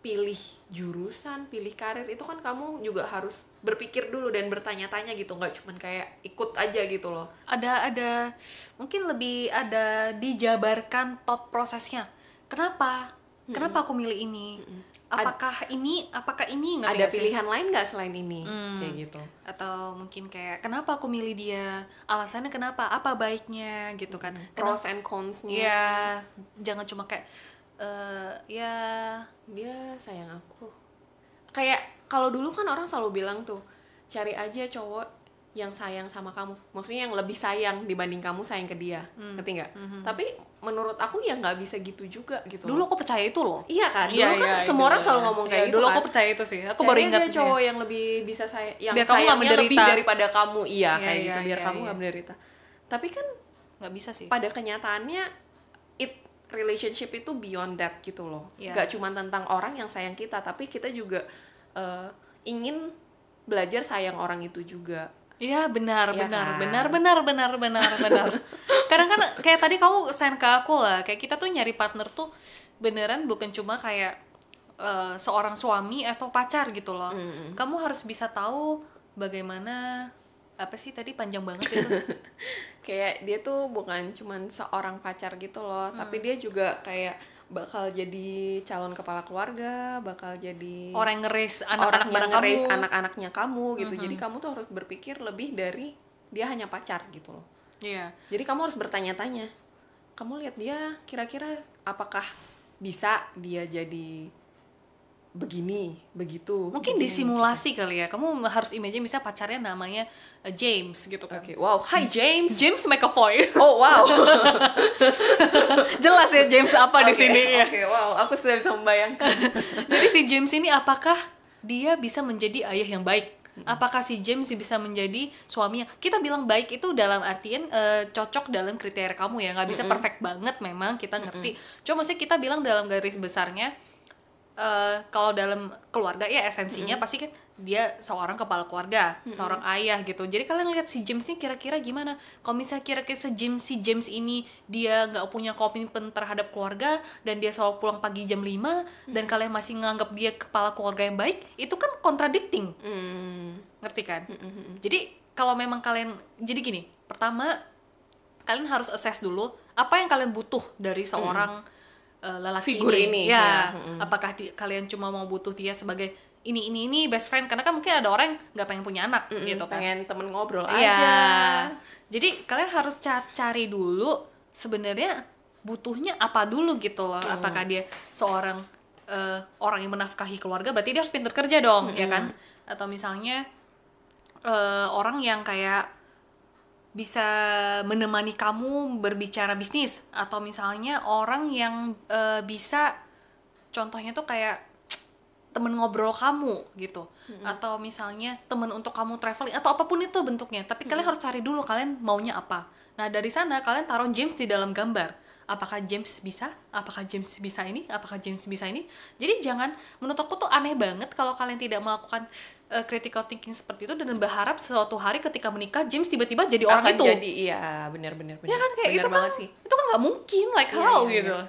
pilih jurusan, pilih karir itu kan kamu juga harus berpikir dulu dan bertanya-tanya gitu, nggak cuman kayak ikut aja gitu loh. ada ada mungkin lebih ada dijabarkan thought prosesnya kenapa? Kenapa aku milih ini? Ad- apakah ini apakah ini ngerti ada nggak sih? pilihan lain nggak selain ini? Hmm. kayak gitu. Atau mungkin kayak kenapa aku milih dia? Alasannya kenapa? Apa baiknya? Gitu kan. Kenapa- pros and cons-nya. Ya jangan cuma kayak eh ya dia sayang aku. Kayak kalau dulu kan orang selalu bilang tuh cari aja cowok yang sayang sama kamu. Maksudnya yang lebih sayang dibanding kamu sayang ke dia. Hmm. ngerti nggak? Mhm. tapi menurut aku ya nggak bisa gitu juga gitu dulu aku percaya itu loh. Iya kan? Dulu Iya, kan iya, semua itu orang ya. selalu ngomong Iya, kayak gitu dulu kan. aku percaya itu sih. Aku Cari baru ingat cowok yang lebih bisa saya yang Biar kamu nggak sayangnya lebih menderita. daripada kamu. Iya Iya, kayak iya, gitu. Biar iya, kamu iya. nggak menderita. Tapi kan nggak bisa sih. pada kenyataannya relationship itu beyond that gitu loh Iya. Gak cuma tentang orang yang sayang kita tapi kita juga eh, ingin belajar sayang orang itu juga Iya benar Iya benar, kan? benar benar benar benar benar Kadang kan kayak tadi kamu send ke aku lah kayak kita tuh nyari partner tuh beneran bukan cuma kayak eh, seorang suami atau pacar gitu loh Mm-mm. kamu harus bisa tahu bagaimana apa sih tadi panjang banget itu kayak dia tuh bukan cuman seorang pacar gitu loh tapi dia juga kayak bakal jadi calon kepala keluarga bakal jadi orang yang ngeris anak-anak bareng nge-raise kamu anak-anaknya kamu gitu Mhm. jadi kamu tuh harus berpikir lebih dari dia hanya pacar gitu loh Iya Jadi kamu harus bertanya-tanya. Kamu lihat dia kira-kira apakah bisa dia jadi begini, begitu. mungkin begini, disimulasi kali ya kamu harus imagine bisa pacarnya namanya eh, James gitu gitu. kan Oke, wow. Hi James. James McAvoy Oh, wow. jelas ya James apa di Oke, sini ya Oke, wow. Aku sudah bisa membayangkan. Jadi si James ini apakah dia bisa menjadi ayah yang baik? Apakah si James bisa menjadi suami yang kita bilang baik itu dalam artian eh, cocok dalam kriteria kamu ya nggak bisa perfect banget memang kita ngerti. Cuma maksudnya kita bilang dalam garis besarnya eh, kalau dalam keluarga ya esensinya pasti kan dia seorang kepala keluarga, seorang ayah gitu. Jadi kalian lihat si James ini kira-kira gimana? Kalau misalnya kira-kira si James, si James ini dia nggak punya komitmen terhadap keluarga dan dia selalu pulang pagi jam 5 dan kalian masih nganggap dia kepala keluarga yang baik, itu kan contradicting, Hmm. ngerti kan? Mm-mm. Jadi kalau memang kalian jadi gini, pertama kalian harus assess dulu apa yang kalian butuh dari seorang eh, lelaki Figur ini, Ya, ya, mm-mm. apakah di- kalian cuma mau butuh dia sebagai ini ini ini best friend karena kan mungkin ada orang yang nggak pengen punya anak Mm-mm, gitu kan. Pengen temen ngobrol Iya. aja. Jadi kalian harus ca- cari dulu sebenarnya butuhnya apa dulu gitu loh. Apakah dia seorang eh, orang yang menafkahi keluarga berarti dia harus pintar kerja dong, ya kan? Atau misalnya eh, orang yang kayak bisa menemani kamu berbicara bisnis. Atau misalnya orang yang eh, bisa contohnya tuh kayak temen ngobrol kamu gitu. Atau misalnya temen untuk kamu traveling atau apa pun itu bentuknya. Tapi kalian harus cari dulu kalian maunya apa. Nah dari sana kalian taruh James di dalam gambar apakah James bisa apakah James bisa ini apakah James bisa ini jadi jangan menurut aku tuh aneh banget kalau kalian tidak melakukan uh, critical thinking seperti itu dan berharap suatu hari ketika menikah James tiba-tiba jadi orang Akan itu jadi iya, bener-bener. ya kan kayak bener itu kan banget sih. itu kan nggak mungkin like Iya, how iya, gitu iya.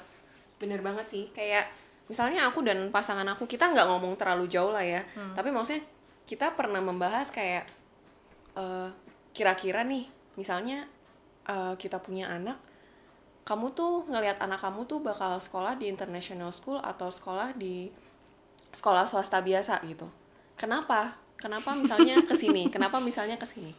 Bener banget sih. Kayak misalnya aku dan pasangan aku kita nggak ngomong terlalu jauh lah ya. Hmm. Tapi maksudnya kita pernah membahas kayak eh, kira-kira nih, misalnya eh, kita punya anak kamu tuh ngelihat anak kamu tuh bakal sekolah di international school atau sekolah di sekolah swasta biasa gitu. Kenapa? Kenapa misalnya ke sini? Kenapa misalnya ke sini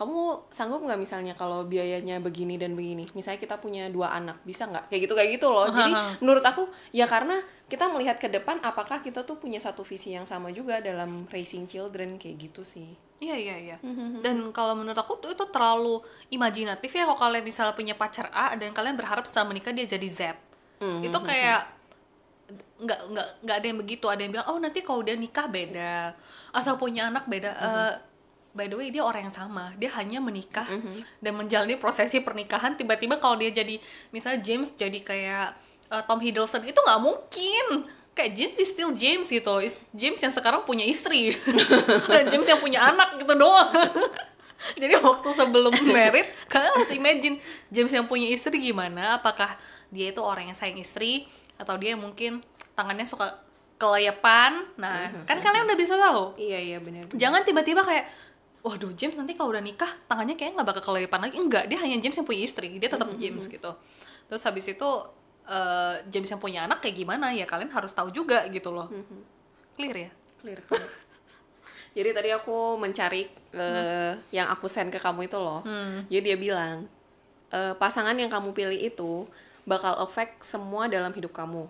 kamu sanggup nggak misalnya kalau biayanya begini dan begini? Misalnya kita punya dua anak bisa nggak? Kayak gitu kayak gitu loh. Jadi menurut aku ya karena kita melihat ke depan apakah kita tuh punya satu visi yang sama juga dalam raising children kayak gitu sih. Iya iya iya. Dan kalau menurut aku tuh itu terlalu imajinatif ya kalau kalian misalnya punya pacar A dan kalian berharap setelah menikah dia jadi Z. Itu kayak nggak nggak nggak ada yang begitu. Ada yang bilang oh nanti kalau dia nikah beda. Atau punya anak beda. Eh, by the way dia orang yang sama. Dia hanya menikah dan menjalani prosesi pernikahan. Tiba-tiba kalau dia jadi misalnya James jadi kayak eh, Tom Hiddleston itu nggak mungkin kayak James is still James gitu. Is- James yang sekarang punya istri dan James yang punya anak gitu doang. Jadi waktu sebelum married, kalian harus imagine James yang punya istri gimana? Apakah dia itu orang yang sayang istri atau dia yang mungkin tangannya suka kelepan? Nah, kan kalian udah bisa tahu. iya iya benar Jangan tiba-tiba kayak Waduh, James nanti kalau udah nikah, tangannya kayaknya nggak bakal kelepan lagi. Enggak, dia hanya James yang punya istri. Dia tetap James gitu. Terus habis itu, eh, James yang punya anak kayak gimana? Ya kalian harus tahu juga gitu loh. Clear ya? clear clear. jadi tadi aku mencari eh, yang aku send ke kamu itu loh jadi dia bilang eh, pasangan yang kamu pilih itu bakal affect semua dalam hidup kamu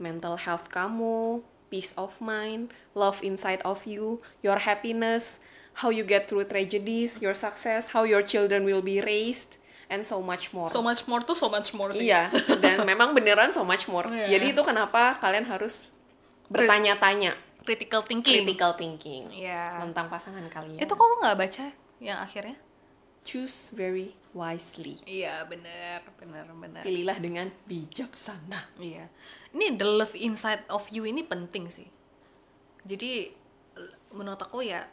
mental health kamu peace of mind love inside of you your happiness how you get through tragedies your success how your children will be raised and so much more So much more tuh so much more sih. Iya, dan memang beneran so much more. Iya. Jadi itu kenapa kalian harus bertanya-tanya, Critical thinking. critical thinking Iya. tentang pasangan kalian. Itu kamu nggak baca yang akhirnya? choose very wisely. Iya, bener, bener, bener. Pilihlah dengan bijaksana. Iya. Ini the love inside of you ini penting sih. Jadi menurut aku ya,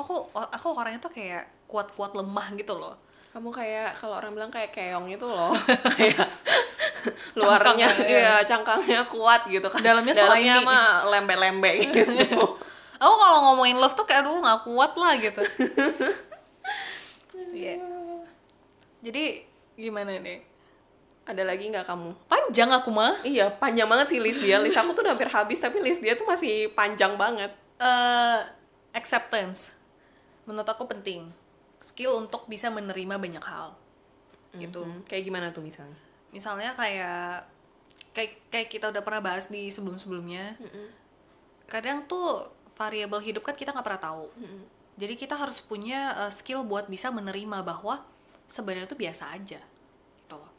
aku, aku orangnya tuh kayak kuat-kuat lemah gitu loh. Kamu kayak kalau orang bilang kayak keong itu loh, kayak luarnya Cangkangnya, ya. ya cangkangnya kuat gitu kan. Dalamnya Dalamnya mah lembe-lembe gitu. Aku kalau ngomongin love tuh kayak aduh nggak kuat lah gitu. Iya. Jadi gimana nih? Ada lagi nggak kamu? Panjang aku mah. Iya, panjang banget sih list dia. List aku tuh udah hampir habis, tapi list dia tuh masih panjang banget. eh acceptance menurut aku penting. Skill untuk bisa menerima banyak hal. Gitu. Hmm, Kayak gimana tuh misalnya? misalnya kayak kayak kayak kita udah pernah bahas di sebelum sebelumnya kadang tuh variabel hidup kan kita nggak pernah tahu. Jadi kita harus punya eh, skill buat bisa menerima bahwa sebenarnya itu biasa aja. Gitu loh.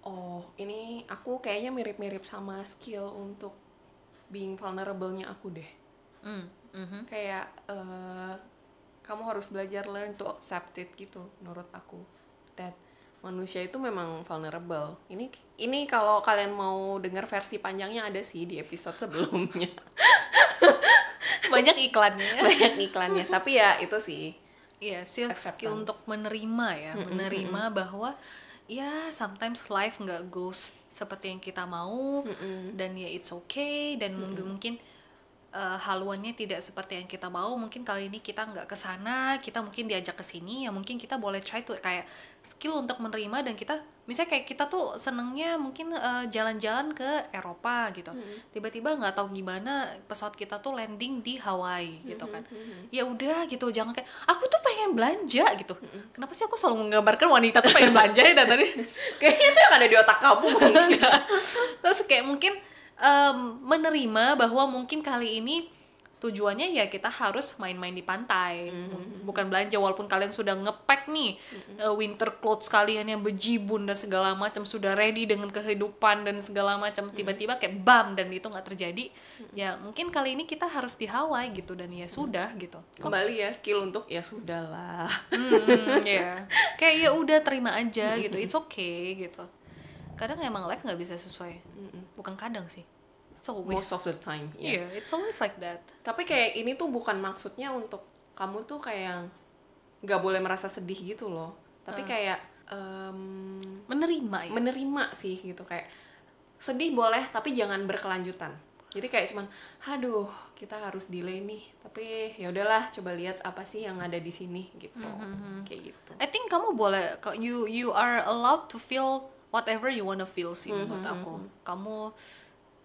Oh, ini aku kayaknya mirip-mirip sama skill untuk being vulnerable-nya aku deh. Hmm, mhm. Kayak eh, kamu harus belajar learn to accept it gitu, menurut aku. That manusia itu memang vulnerable. Ini ini kalau kalian mau dengar versi panjangnya ada sih di episode sebelumnya. banyak iklannya Banyak iklannya, tapi ya itu sih. Iya, skill, Acceptance. skill untuk menerima ya, menerima bahwa ya sometimes life nggak goes seperti yang kita mau dan ya it's okay dan mungkin mungkin eh, haluannya tidak seperti yang kita mau. Mungkin kali ini kita nggak ke sana, kita mungkin diajak ke sini ya mungkin kita boleh try tuh kayak skill untuk menerima dan kita misalnya kayak kita tuh senengnya mungkin eh, jalan-jalan ke Eropa gitu. Tiba-tiba nggak tahu gimana pesawat kita tuh landing di Hawaii gitu kan ya udah gitu jangan kayak aku tuh pengen belanja gitu kenapa sih aku selalu menggambarkan wanita tuh pengen belanja ya dari tadi Kayaknya itu yang ada di otak kamu. Terus kayak mungkin em, menerima bahwa mungkin kali ini tujuannya ya kita harus main-main di pantai bukan belanja walaupun kalian sudah ngepack nih eh, winter clothes kalian yang bejibun dan segala macam sudah ready dengan kehidupan dan segala macam tiba-tiba kayak bam dan itu nggak terjadi ya mungkin kali ini kita harus di Hawaii gitu dan ya sudah gitu Kembali ya skill untuk ya sudahlah. Hmm, ya. Kayak ya udah terima aja gitu. It's okay gitu. Kadang emang life nggak bisa sesuai. Bukan kadang sih. It's always. Most of the time. ya. Iya, it's always like that. Tapi kayak ini tuh bukan maksudnya untuk kamu tuh kayak nggak boleh merasa sedih gitu loh. Tapi kayak em, Menerima ya. menerima sih gitu kayak sedih boleh tapi jangan berkelanjutan. Jadi kayak cuman, aduh kita harus delay nih tapi ya udahlah coba lihat apa sih yang ada di sini gitu kayak gitu I think kamu boleh you you are allowed to feel whatever you wanna feel sih menurut aku. Kamu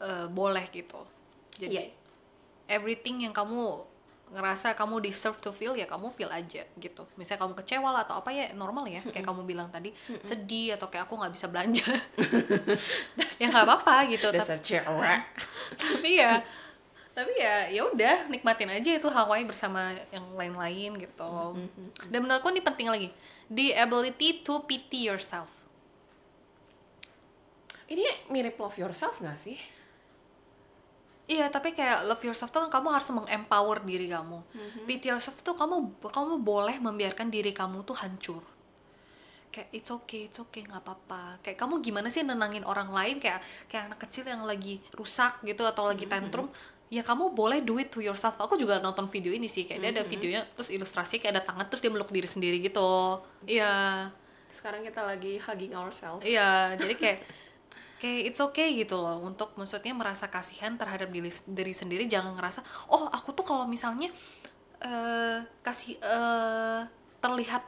eh, boleh gitu. Jadi Iya. everything yang kamu ngerasa kamu deserve to feel ya kamu feel aja gitu. Misalnya kamu kecewa lah atau apa ya normal ya kayak kamu bilang tadi sedih atau kayak aku nggak bisa belanja. ya nggak apa-apa gitu. Tapi, dasar cewek tapi ya tapi ya ya udah nikmatin aja itu Hawaii bersama yang lain-lain gitu. Dan menurutku ini penting lagi. The ability to pity yourself. Ini mirip love yourself gak sih Iya, tapi kayak love yourself tuh kan kamu harus mengempower diri kamu. Pity yourself tuh kamu kamu boleh membiarkan diri kamu tuh hancur. Kayak it's okay, it's okay, nggak apa-apa. Kayak kamu gimana sih nenangin orang lain kayak kayak anak kecil yang lagi rusak gitu atau lagi tantrum. Ya kamu boleh do it to yourself. Aku juga nonton video ini sih, kayak dia ada videonya terus ilustrasi kayak ada tangan terus dia meluk diri sendiri gitu. Iya. sekarang kita lagi hugging ourselves Iya, jadi kayak kayak it's okay gitu loh untuk maksudnya merasa kasihan terhadap diri, diri sendiri jangan ngerasa oh aku tuh kalau misalnya eh kasih eh terlihat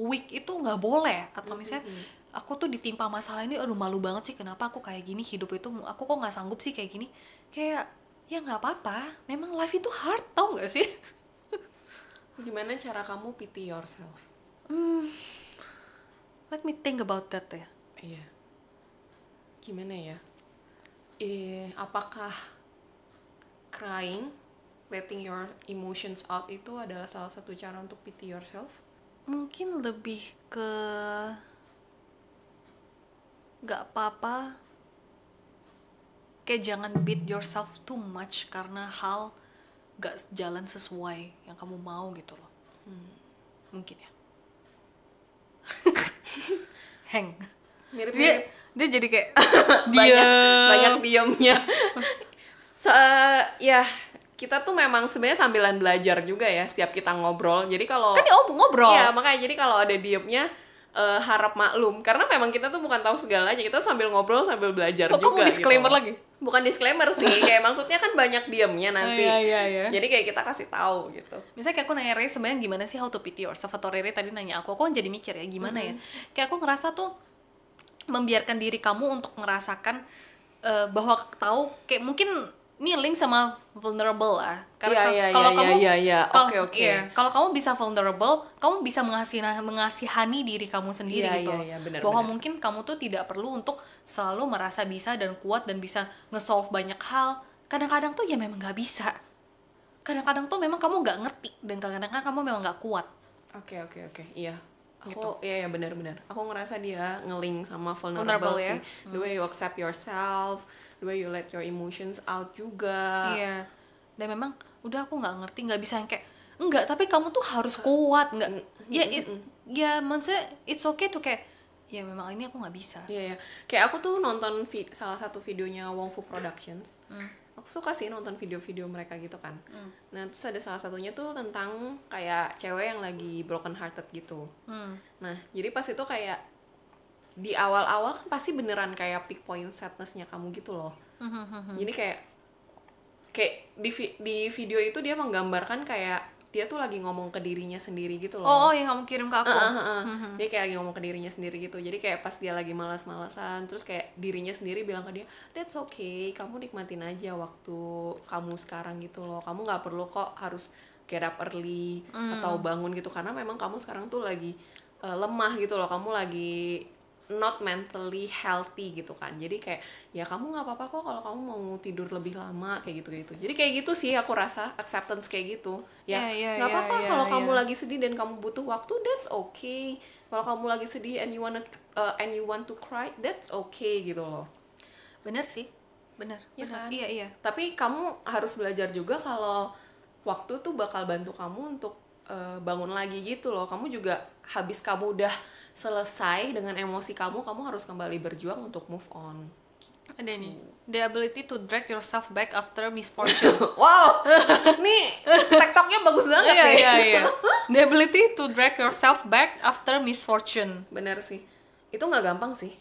weak itu nggak boleh. Atau misalnya aku tuh ditimpa masalah ini aduh malu banget sih kenapa aku kayak gini hidup itu aku kok nggak sanggup sih kayak gini. Kayak ya nggak apa-apa memang life itu hard tau nggak sih? Gimana cara kamu pity yourself? Let me think about that ya iya gimana ya? Eh apakah crying letting your emotions out itu adalah salah satu cara untuk pity yourself? Mungkin lebih ke nggak apa-apa. Kayak jangan beat yourself too much karena hal gak jalan sesuai yang kamu mau gitu loh. Mungkin ya. Hang mirip dia dia jadi kayak banyak banyak diemnya. Se- ya kita tuh memang sebenarnya sambilan belajar juga ya setiap kita ngobrol. Jadi kalau kan om- ngobrol. Iya, makanya jadi kalau ada diemnya eh, harap maklum. Karena memang kita tuh bukan tahu segalanya. Kita sambil ngobrol sambil belajar kok juga kamu disclaimer gitu. lagi? Bukan disclaimer sih kayak maksudnya kan banyak diemnya nanti. iya, iya, iya. jadi kayak kita kasih tahu gitu. Misalnya kayak aku nanya Rere sebenarnya gimana sih how to pity yourself? Atau Rere tadi nanya aku aku kan jadi mikir ya gimana ya? Kayak aku ngerasa tuh membiarkan diri kamu untuk merasakan eh, bahwa tahu kayak mungkin ini link sama vulnerable lah. Karena iya, kalau iya, kamu iya. kalau- Oke, oke. iya, kalau kamu bisa vulnerable kamu bisa mengasihi mengasihani diri kamu sendiri Iya, gitu. iya, iya, benar, bahwa benar. mungkin kamu tuh tidak perlu untuk selalu merasa bisa dan kuat dan bisa nge-solve banyak hal. Kadang-kadang tuh ya memang nggak bisa. Kadang-kadang tuh memang kamu nggak ngerti dan kadang-kadang kamu memang nggak kuat. Oke oke oke. Iya aku Gitu. iya ya benar-benar aku ngerasa dia ngeling sama vulnerable, Vulnerable, sih ya? the way you accept yourself the way you let your emotions out juga Iya. Dan memang udah aku nggak ngerti, nggak bisa yang kayak enggak, tapi kamu tuh harus kuat, nggak? Ya, it, ya maksudnya it's okay tuh kayak ya memang ini aku nggak bisa. Iya ya, kayak aku tuh nonton salah satu videonya Wong Fu Productions. Aku suka sih nonton video-video mereka gitu kan. Nah terus ada salah satunya tuh tentang kayak cewek yang lagi broken hearted gitu. Hmm. Nah jadi pas itu kayak di awal-awal kan pasti beneran kayak peak point sadnessnya kamu gitu loh. Jadi kayak kayak di di video itu dia menggambarkan kayak dia tuh lagi ngomong ke dirinya sendiri gitu loh. Oh, oh, yang kamu kirim ke aku. Heeh, heeh. Dia kayak lagi ngomong ke dirinya sendiri gitu. Jadi kayak pas dia lagi malas-malasan, terus kayak dirinya sendiri bilang ke dia, "That's okay, kamu nikmatin aja waktu kamu sekarang gitu loh. Kamu nggak perlu kok harus get up early atau bangun gitu karena memang kamu sekarang tuh lagi eh, lemah gitu loh. Kamu lagi not mentally healthy gitu kan. Jadi kayak ya kamu nggak apa-apa kok kalau kamu mau tidur lebih lama kayak gitu gitu. Jadi kayak gitu sih aku rasa acceptance kayak gitu. Ya Iya, iya, nggak iya, apa-apa iya, kalau iya. kamu lagi sedih dan kamu butuh waktu that's okay kalau kamu lagi sedih and you wanna uh, and you want to cry that's okay gitu loh Bener sih, bener. Iya bener. kan? Iya iya. tapi kamu harus belajar juga kalau waktu tuh bakal bantu kamu untuk uh, bangun lagi gitu loh kamu juga habis kamu udah selesai dengan emosi kamu kamu harus kembali berjuang untuk move on Ada nih. The ability to drag yourself back after misfortune. wow nih tektoknya bagus banget nih iya iya. The ability to drag yourself back after misfortune. bener sih itu nggak gampang sih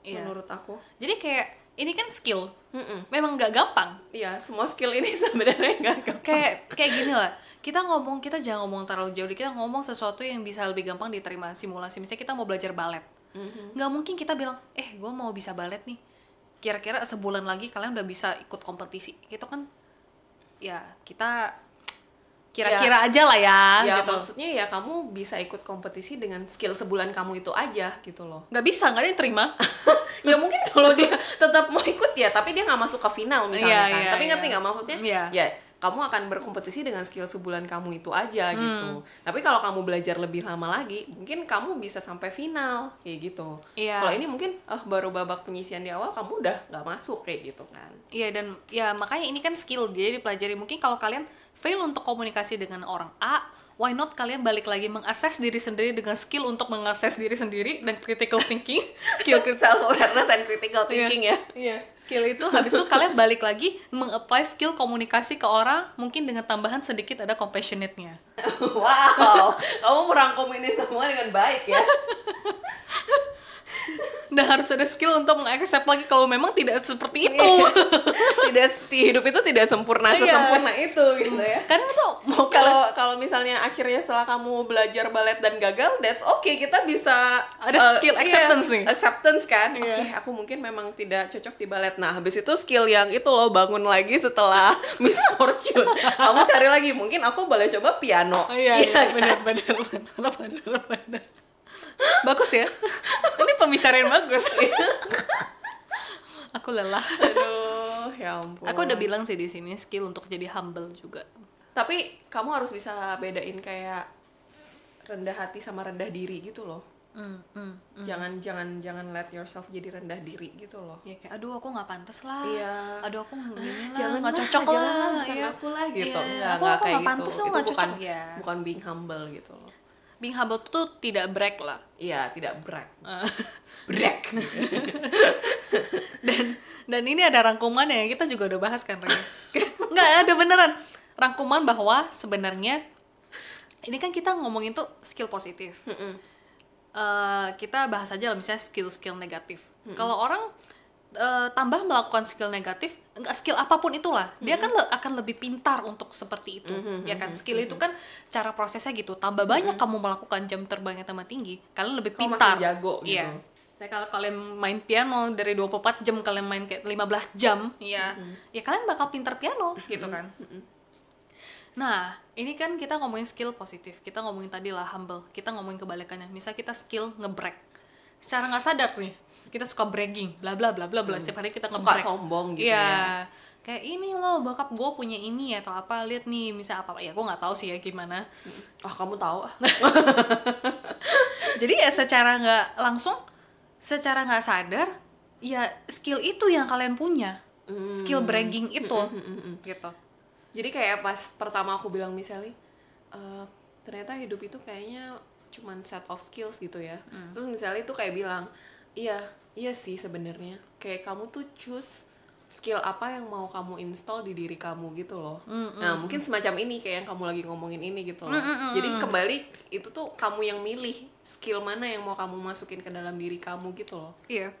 Iya. menurut aku Jadi kayak ini kan skill. Mm-mm. memang nggak gampang Iya, semua skill ini sebenarnya nggak gampang. kayak kayak gini lah kita ngomong kita jangan ngomong terlalu jauh kita ngomong sesuatu yang bisa lebih gampang diterima simulasi misalnya kita mau belajar balet Mhm. nggak mungkin kita bilang eh gue mau bisa balet nih kira-kira sebulan lagi kalian udah bisa ikut kompetisi itu kan ya kita kira-kira aja lah ya, Ya gitu maksudnya ya kamu bisa ikut kompetisi dengan skill sebulan kamu itu aja gitu loh. nggak bisa nggak ada yang terima ya mungkin kalau dia tetap mau ikut ya, tapi dia nggak masuk ke final misalnya Iya, kan. iya, tapi ngerti iya. nggak maksudnya? Iya. Ya kamu akan berkompetisi dengan skill sebulan kamu itu aja gitu. Tapi kalau kamu belajar lebih lama lagi, mungkin kamu bisa sampai final kayak gitu. Iya. Kalau ini mungkin oh, baru babak penyisian di awal kamu udah nggak masuk kayak gitu kan. Iya dan ya makanya ini kan skill jadi dipelajari mungkin kalau kalian fail untuk komunikasi dengan orang A why not kalian balik lagi mengakses diri sendiri dengan skill untuk mengakses diri sendiri dan critical thinking skill Self awareness and critical thinking ya. Iya, skill itu habis itu kalian balik lagi mengapply skill komunikasi ke orang mungkin dengan tambahan sedikit ada compassionate-nya. wow, kamu merangkum ini semua dengan baik ya. Dan harus ada skill untuk mengaccept lagi kalau memang tidak seperti itu. tidak hidup itu tidak sempurna Iya. sesempurna itu gitu ya. Karena tuh mau kalau Kalau misalnya akhirnya setelah kamu belajar balet dan gagal, that's okay. Kita bisa Ada eh, skill iya, acceptance nih. Acceptance kan. Iya. Oke, aku mungkin memang tidak cocok di balet. Nah, habis itu skill yang itu loh bangun lagi setelah Miss Fortune. kamu cari lagi. Mungkin aku boleh coba piano. Oh, iya, iya, kan? benar, benar, benar, benar, benar. Bagus ya. Ini pembicaraan bagus. Aku lelah. Aduh, ya ampun. Aku udah bilang sih di sini skill untuk jadi humble juga. Tapi kamu harus bisa bedain kayak rendah hati sama rendah diri gitu loh. Hmm, hmm. Jangan jangan jangan let yourself jadi rendah diri gitu loh. Ya kayak aduh aku nggak pantas lah. Iya. Aduh aku lah, jangan nggak cocok jangan lah. lah, bukan Iya. aku lah gitu. Iya, aku aku kayak nggak pantas gitu. aku Itu nggak bukan cocok. Ya. bukan being humble gitu loh. Being humble tuh tidak brag lah. Iya, tidak brag. Eh, Brag. dan dan ini ada rangkuman yang kita juga udah bahas kan nggak ada beneran rangkuman bahwa sebenarnya ini kan kita ngomongin tuh skill positif Mm-mm. Eh, kita bahas aja lah misalnya skill-skill negatif kalau orang eh, tambah melakukan skill negatif skill apa pun itulah dia kan le- akan lebih pintar untuk seperti itu ya kan skill itu kan cara prosesnya gitu tambah banyak kamu melakukan jam terbang yang tambah tinggi kalian lebih Kamu makin pintar jago gitu. Iya. Saya kalau kalian main piano dari 24 jam kalian main kayak 15 jam, ya, ya kalian bakal pintar piano gitu kan. Nah, ini kan kita ngomongin skill positif. Kita ngomongin tadi lah humble. Kita ngomongin kebalikannya. Misal kita skill ngebrag. Secara nggak sadar nih, kita suka bragging, bla bla bla bla bla. Setiap hari kita Suka sombong gitu Iya. ya. Kayak ini loh, bokap gue punya ini atau apa, lihat nih, misal apa, ya gue nggak tahu sih ya gimana. Ah, kamu tahu ah. Jadi ya secara nggak langsung, secara nggak sadar, ya skill itu yang kalian punya, Hmm. skill bragging itu, gitu. Jadi kayak pas pertama aku bilang misalnya, eh, ternyata hidup itu kayaknya cuman set of skills gitu ya. Hmm. Terus misalnya itu kayak bilang, iya, iya sih sebenarnya. Kayak kamu tuh choose skill apa yang mau kamu install di diri kamu gitu loh. Hmm, Nah mungkin semacam ini kayak yang kamu lagi ngomongin ini gitu loh. Jadi kembali itu tuh kamu yang milih skill mana yang mau kamu masukin ke dalam diri kamu gitu loh. Iya.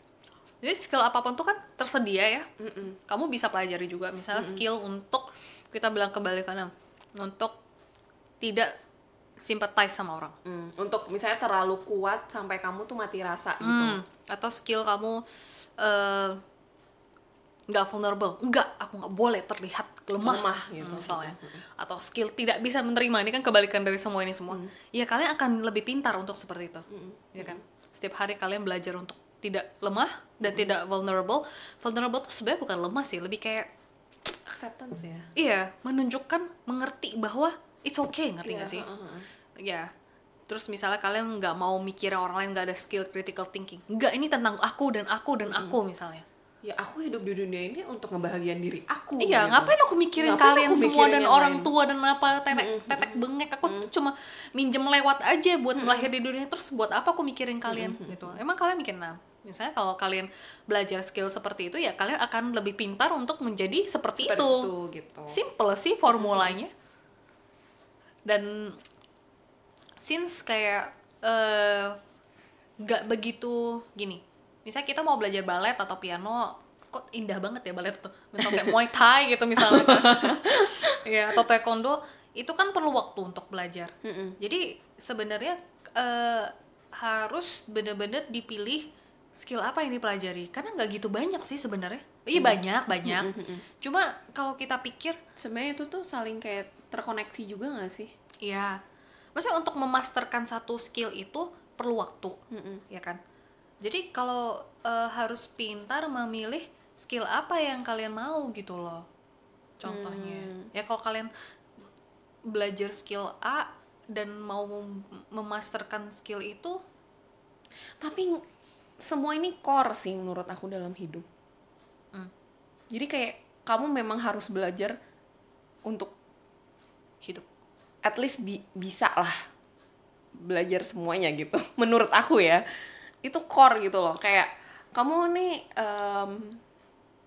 Jadi skill apa pun tuh kan tersedia ya. Mm-mm. Kamu bisa pelajari juga, misalnya skill untuk kita bilang kebalikannya, untuk tidak sympathize sama orang. Mm, Untuk misalnya terlalu kuat sampai kamu tuh mati rasa gitu. Hmm, atau skill kamu eh, nggak vulnerable. Enggak aku nggak boleh terlihat lemah, Lemah, gitu. misalnya. Atau skill tidak bisa menerima. Ini kan kebalikan dari semua ini semua. Ya kalian akan lebih pintar untuk seperti itu. Ya kan? Setiap hari kalian belajar untuk tidak lemah dan tidak vulnerable. Vulnerable tuh sebenarnya bukan lemah sih lebih kayak Acceptance ya. iya menunjukkan mengerti bahwa it's okay ngerti Iya, nggak sih? heeh, heeh. ya. Terus misalnya kalian nggak mau mikirin orang lain nggak ada skill critical thinking. Nggak ini tentang aku dan aku dan aku misalnya. Ya aku hidup di dunia ini untuk ngebahagiain diri aku. iya gitu. ngapain aku mikirin Ngapain kalian aku semua mikirin dan orang lain? tua dan apa tetek tetek bengek. Aku tuh cuma minjem lewat aja buat lahir di dunia terus buat apa aku mikirin kalian gitu. Emang kalian mikir nah misalnya kalau kalian belajar skill seperti itu ya kalian akan lebih pintar untuk menjadi seperti, Seperti itu. itu gitu. simple sih formulanya dan since kayak eh, nggak begitu gini misalnya kita mau belajar balet atau piano kok indah banget ya balet tuh? Mentok kayak muay thai gitu misalnya. Ya atau taekwondo itu kan perlu waktu untuk belajar. Mm-mm. jadi sebenarnya eh, harus bener-bener dipilih skill apa yang dipelajari. Karena nggak gitu banyak sih sebenarnya iya banyak banyak Mm-mm. cuma kalau kita pikir sebenarnya itu tuh saling kayak terkoneksi juga nggak sih ya maksudnya untuk memasterkan satu skill itu perlu waktu Mm-mm. ya kan jadi kalau eh, harus pintar memilih skill apa yang kalian mau gitu loh contohnya Hmm. ya kalau kalian belajar skill A dan mau mem- memasterkan skill itu tapi semua ini core sih menurut aku dalam hidup Hmm. Jadi kayak kamu memang harus belajar untuk hidup. At least bi- bisa lah belajar semuanya gitu. Menurut aku ya. Itu core gitu loh. Kayak kamu nih em,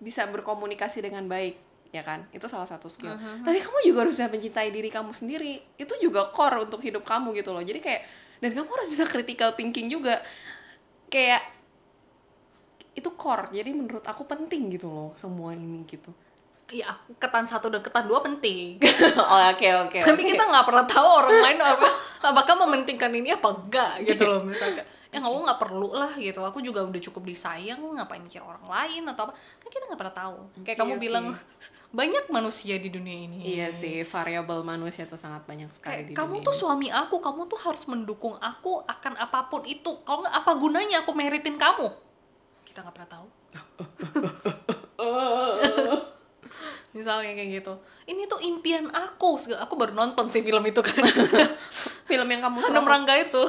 bisa berkomunikasi dengan baik ya kan? Itu salah satu skill. Tapi kamu juga harus bisa mencintai diri kamu sendiri. Itu juga core untuk hidup kamu gitu loh. Jadi kayak dan kamu harus bisa critical thinking juga. Kayak itu core jadi menurut aku penting gitu loh semua ini gitu Iya, ketan satu dan ketan dua penting. oh oke oke Tapi oke. kita nggak pernah tahu orang lain apa, apakah mementingkan ini apa enggak gitu loh misalkan. Ya nggak nggak perlu lah gitu. Aku juga udah cukup disayang, ngapain mikir orang lain atau apa? Kan kita nggak pernah tahu. Kayak Oke, kamu oke. bilang banyak manusia di dunia ini. Iya sih, variabel manusia itu sangat banyak sekali Kayak di kamu dunia tuh ini. suami aku, kamu tuh harus mendukung aku akan apa pun itu. Kalau nggak apa gunanya aku meritin kamu? Kita nggak pernah tahu. Misalnya kayak gitu. Ini tuh impian aku. Segala- Aku baru nonton sih film itu kan. film yang kamu suka Rangga itu.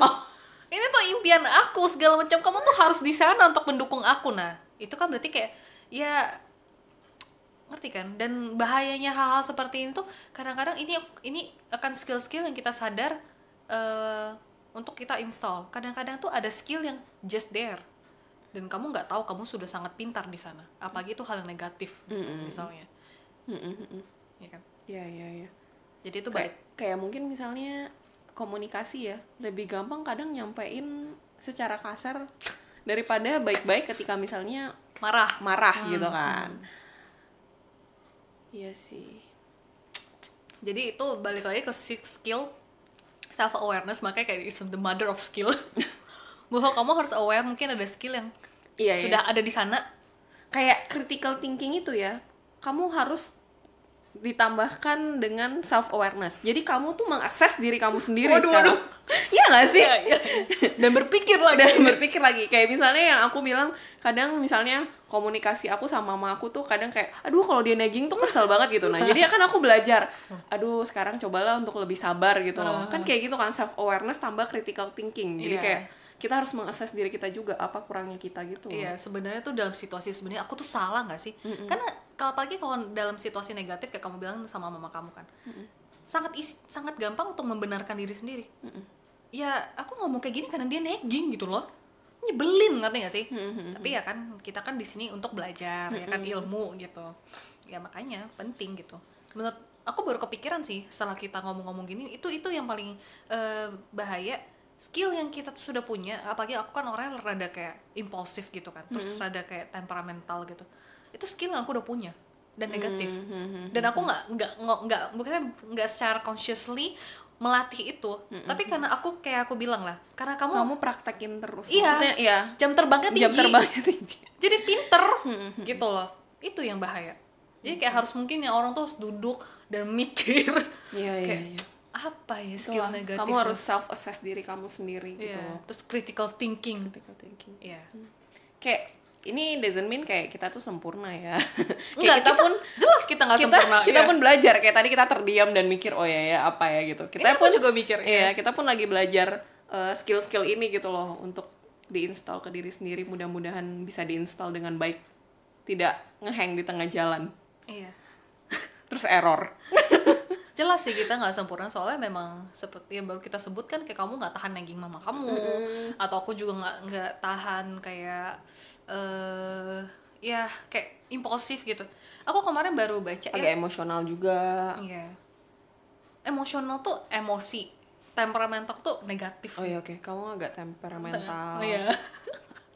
Ini tuh impian aku segala macam. Kamu tuh harus di sana untuk mendukung aku. Nah, itu kan berarti kayak ya ngerti kan? Dan bahayanya hal-hal seperti ini tuh kadang-kadang ini ini akan skill-skill yang kita sadar eh, untuk kita install. Kadang-kadang tuh ada skill yang just there dan kamu nggak tahu kamu sudah sangat pintar di sana. Apalagi itu hal yang negatif gitu, Mm-mm. misalnya, Mm, mm, mm. ya kan? Iya iya iya. Jadi itu Kayak balik kayak mungkin misalnya komunikasi ya lebih gampang kadang nyampein secara kasar daripada baik-baik ketika misalnya marah. marah Hmm, gitu kan. Iya sih. Jadi itu balik lagi ke six skill self awareness makanya kayak is the mother of skill. Bahwa kamu harus aware mungkin ada skill yang Iya sudah ada di sana. Kayak critical thinking itu ya, kamu harus ditambahkan dengan self awareness. Jadi kamu tuh mengakses diri kamu sendiri Waduh, sekarang. Iya gak sih? Iya, iya. Dan berpikir lagi. dan berpikir lagi kayak misalnya yang aku bilang kadang misalnya komunikasi aku sama mama aku tuh kadang kayak aduh kalau dia nagging tuh kesel banget gitu nah jadi kan aku belajar aduh sekarang cobalah untuk lebih sabar gitu loh kan kayak gitu kan self awareness tambah critical thinking jadi Iya. kayak kita harus mengakses diri kita juga apa kurangnya kita gitu. Iya, sebenarnya tuh dalam situasi sebenarnya aku tuh salah nggak sih? Karena kalau apalagi kalau dalam situasi negatif kayak kamu bilang sama mama kamu kan, sangat is- sangat gampang untuk membenarkan diri sendiri. Ya aku ngomong kayak gini karena dia nagging gitu loh, nyebelin ngerti nggak sih? Tapi ya kan kita kan di sini untuk belajar ya kan ilmu gitu. Ya makanya penting gitu. Menurut aku baru kepikiran sih setelah kita ngomong-ngomong gini itu itu yang paling eh, bahaya skill yang kita tuh sudah punya apalagi aku kan orangnya rada kayak impulsif gitu kan terus rada kayak temperamental gitu. Itu skill yang aku udah punya dan negatif. Dan aku nggak nggak nggak nggak bukannya nggak secara consciously melatih itu tapi karena aku kayak aku bilang lah karena kamu, kamu praktekin terus. Iya. Maksudnya, iya. Jam terbangnya tinggi. jam terbangnya tinggi. Jadi pinter gitu loh. Itu yang bahaya. Jadi kayak harus mungkin yang orang tuh harus duduk dan mikir. Iya iya kayak iya apa ya skill Itulah, negatif kamu harus self assess diri kamu sendiri gitu Iya. loh. Terus critical thinking. Critical thinking. Iya. kayak ini doesn't mean kayak kita tuh sempurna ya. Kayak Enggak, kita, pun jelas kita nggak kita sempurna. kita iya. pun belajar. Kayak tadi kita terdiam dan mikir oh ya ya apa ya gitu. Kita Ini pun juga mikir iya kita pun lagi belajar eh, skill-skill ini gitu loh untuk diinstal ke diri sendiri. Mudah-mudahan bisa diinstal dengan baik. Tidak ngehang di tengah jalan. Iya. Terus error jelas sih kita nggak sempurna soalnya memang seperti yang baru kita sebutkan kayak kamu nggak tahan nagging mama kamu atau aku juga nggak nggak tahan kayak eh ya kayak impulsif gitu. Aku kemarin baru baca agak ya. emosional juga. Iya. Emosional tuh emosi temperamental tuh negatif. Oh iya oke. Kamu agak temperamental. Iya.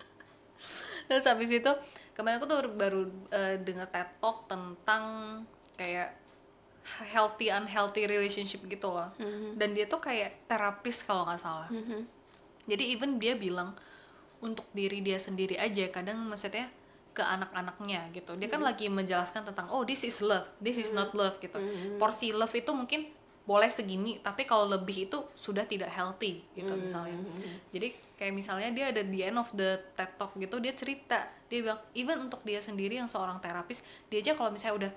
Terus habis itu kemarin aku tuh baru uh, dengar TED Talk tentang kayak healthy unhealthy relationship gitu loh. Mhm. dan dia tuh kayak terapis kalau nggak salah. Mhm. jadi even dia bilang untuk diri dia sendiri aja kadang maksudnya ke anak-anaknya gitu. Dia kan lagi menjelaskan tentang oh this is love. This is not love gitu. Porsi love itu mungkin boleh segini tapi kalau lebih itu sudah tidak healthy gitu misalnya. Jadi kayak misalnya dia ada di end of the TED Talk gitu dia cerita. Dia bilang even untuk dia sendiri yang seorang terapis dia aja kalau misalnya udah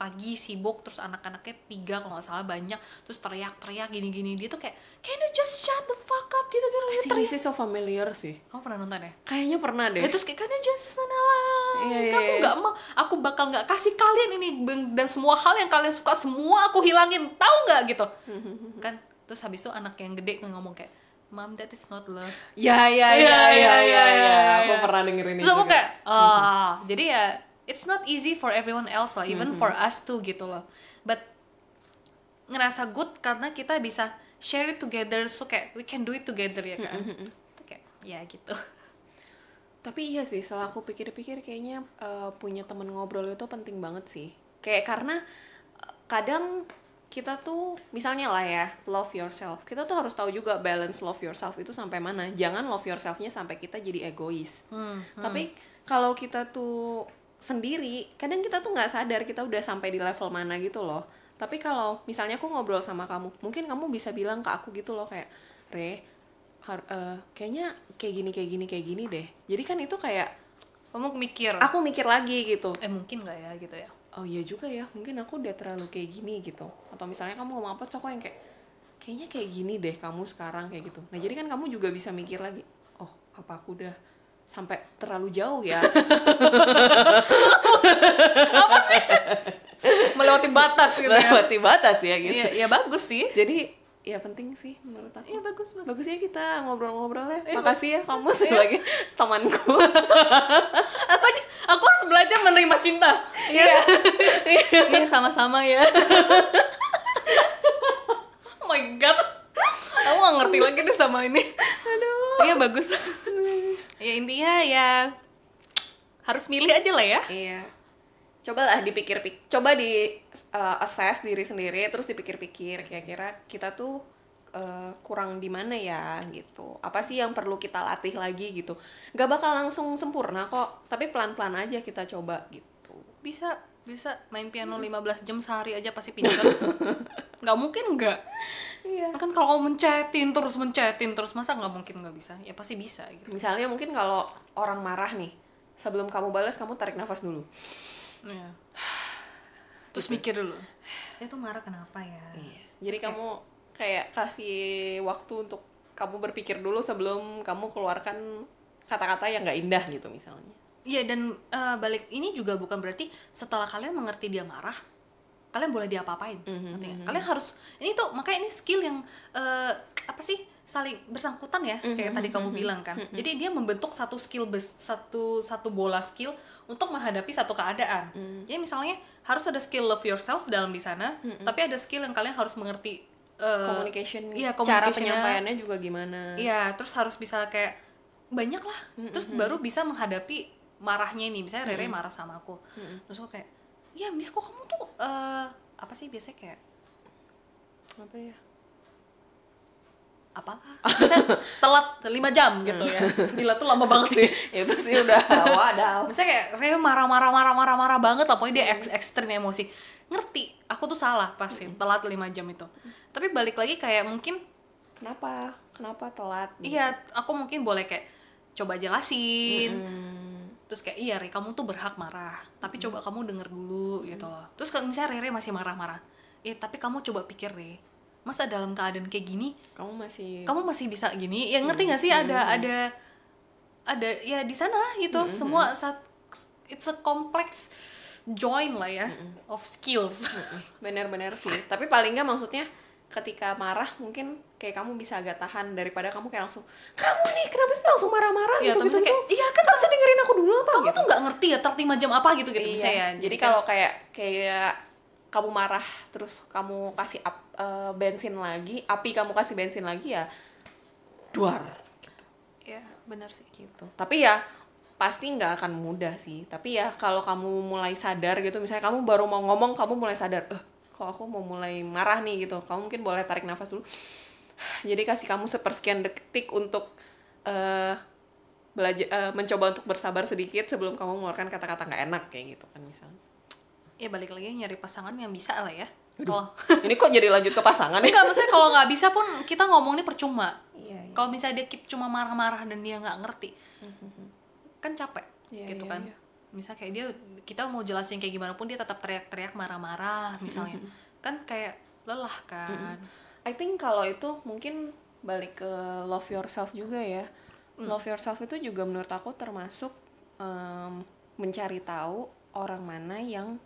pagi sibuk terus anak-anaknya tiga kalau nggak salah banyak terus teriak-teriak gini-gini. Dia tuh kayak can you just shut the fuck up? Gitu gitu I dia think teriak. this is so familiar sih. kamu pernah nonton ya? Kayaknya pernah deh. Ya, terus kayak kan you just nala Iya, iya, kamu iya. nggak mau aku bakal nggak kasih kalian ini dan semua hal yang kalian suka semua aku hilangin. Tahu nggak? Gitu. Kan terus habis itu anak yang gede ngomong kayak mom that is not love. Ya ya Iya, ya ya iya, ya iya, ya. iya. Aku pernah dengerin itu terus aku kayak ah. Jadi ya it's not easy for everyone else lah even Mm-hmm. for us too gitu loh but ngerasa good karena kita bisa share it together so kayak we can do it together ya kan Mm-hmm. Itu kayak ya gitu Tapi iya sih, setelah aku pikir-pikir kayaknya eh, punya temen ngobrol itu penting banget sih. Kayak karena eh, kadang kita tuh misalnya lah ya love yourself. Kita tuh harus tahu juga balance love yourself itu sampai mana. Jangan love yourselfnya sampai kita jadi egois. hmm. Tapi kalau kita tuh sendiri, kadang kita tuh nggak sadar kita udah sampai di level mana gitu loh. Tapi kalau misalnya aku ngobrol sama kamu, mungkin kamu bisa bilang ke aku gitu loh kayak, Re, har- eh, kayaknya kayak gini kayak gini kayak gini deh. Jadi kan itu kayak kamu mikir aku mikir lagi gitu. eh mungkin nggak ya gitu ya Oh iya juga ya, mungkin aku udah terlalu kayak gini gitu. Atau misalnya kamu ngomong apa, cok yang kayak kayaknya kayak gini deh kamu sekarang kayak gitu. Nah jadi kan kamu juga bisa mikir lagi, oh apa aku udah sampai terlalu jauh ya? apa sih melewati batas gitu ya melewati batas ya gitu. Iya, ya bagus sih. Jadi ya penting sih menurut aku. Iya bagus bagus. Bagus ya kita ngobrol-ngobrol ya. Iya, Makasih ya kamu sebagai temanku. Aku aku harus belajar menerima cinta. Iya. Iya sama-sama ya. oh my god. Aku gak ngerti lagi deh sama ini. Aduh. Iya bagus. Ya intinya ya harus milih aja lah ya. Iya. Cobalah dipikir-pikir, coba di uh, assess diri sendiri terus dipikir-pikir kira-kira kita tuh uh, kurang di mana ya gitu. Apa sih yang perlu kita latih lagi gitu. Gak bakal langsung sempurna kok, tapi pelan-pelan aja kita coba gitu. Bisa bisa main piano 15 jam sehari aja pasti pintar. nggak mungkin nggak. Iya. Kan kalau mencetin terus mencetin terus masa nggak mungkin nggak bisa? Ya pasti bisa gitu. Misalnya mungkin kalau orang marah nih, sebelum kamu balas kamu tarik nafas dulu. Iya. Terus mikir dulu. Dia tuh marah kenapa ya? Iya. Jadi kamu kayak kasih waktu untuk kamu berpikir dulu sebelum kamu keluarkan kata-kata yang nggak indah gitu misalnya. Iya dan eh, balik ini juga bukan berarti setelah kalian mengerti dia marah, kalian boleh diapa-apain. Mhm, ngerti nggak? Kalian harus ini tuh makanya ini skill yang eh, apa sih saling bersangkutan ya kayak tadi kamu bilang kan. Jadi dia membentuk satu skill bes- satu satu bola skill untuk menghadapi satu keadaan. Jadi misalnya harus ada skill love yourself dalam di sana, tapi ada skill yang kalian harus mengerti Communication, iya, cara penyampaiannya juga gimana. Iya, terus harus bisa kayak banyak lah. Terus baru bisa menghadapi marahnya ini. Misalnya Rere marah sama aku. Terus aku kayak, "Ya, Miss kok kamu tuh eh, apa sih biasanya kayak Apa ya? apalah?" Misalnya telat 5 jam gitu ya. Gila tuh lama banget sih. Itu sih udah wadah. Misalnya kayak Rere marah-marah marah-marah marah banget lah pokoknya dia eks ekstrim emosi. Ngerti, aku tuh salah pasti telat 5 jam itu. Tapi balik lagi kayak mungkin Kenapa? Kenapa telat? iya, aku mungkin boleh kayak coba jelasin. Hmm. Terus kayak iya Re kamu tuh berhak marah tapi coba kamu denger dulu gitu loh. Terus kalau misalnya Rere masih marah-marah eh tapi kamu coba pikir Re masa dalam keadaan kayak gini Kamu masih kamu masih bisa gini? Ya ngerti nggak sih? Ada ada ada ya di sana gitu. Semua saat it's a complex join lah ya of skills. Bener-bener sih. Tapi paling nggak maksudnya ketika marah mungkin kayak kamu bisa agak tahan daripada kamu kayak langsung kamu nih kenapa sih langsung marah-marah? Iya, gitu tapi gitu kayak, iya kan bisa dengerin aku dulu apa? Kamu gitu. tuh nggak ngerti ya 5 jam apa? Gitu gitu Iya, misalnya ya. Jadi kan- kalau kayak kayak kamu marah terus kamu kasih ap- eh, bensin lagi, api kamu kasih bensin lagi ya duar. Ya benar sih. Gitu. Tapi ya pasti nggak akan mudah sih. Tapi ya kalau kamu mulai sadar gitu misalnya kamu baru mau ngomong kamu mulai sadar eh kok aku mau mulai marah nih gitu. Kamu mungkin boleh tarik nafas dulu. Jadi kasih kamu sepersekian detik untuk eh belajar eh, mencoba untuk bersabar sedikit sebelum kamu mengeluarkan kata-kata nggak enak kayak gitu kan misalnya. Ya balik lagi nyari pasangan yang bisa lah ya. Kalau ini kok jadi lanjut ke pasangan ya? Enggak maksudnya kalau nggak bisa pun kita ngomongnya percuma. Iya, iya. kalau misalnya dia keep cuma marah-marah dan dia nggak ngerti kan capek Iya, gitu iya, kan. iya. misal kayak dia kita mau jelasin kayak gimana pun dia tetap teriak-teriak marah-marah misalnya kan kayak lelah kan I think kalau itu mungkin balik ke love yourself juga ya. Love yourself itu juga menurut aku termasuk em, mencari tahu orang mana yang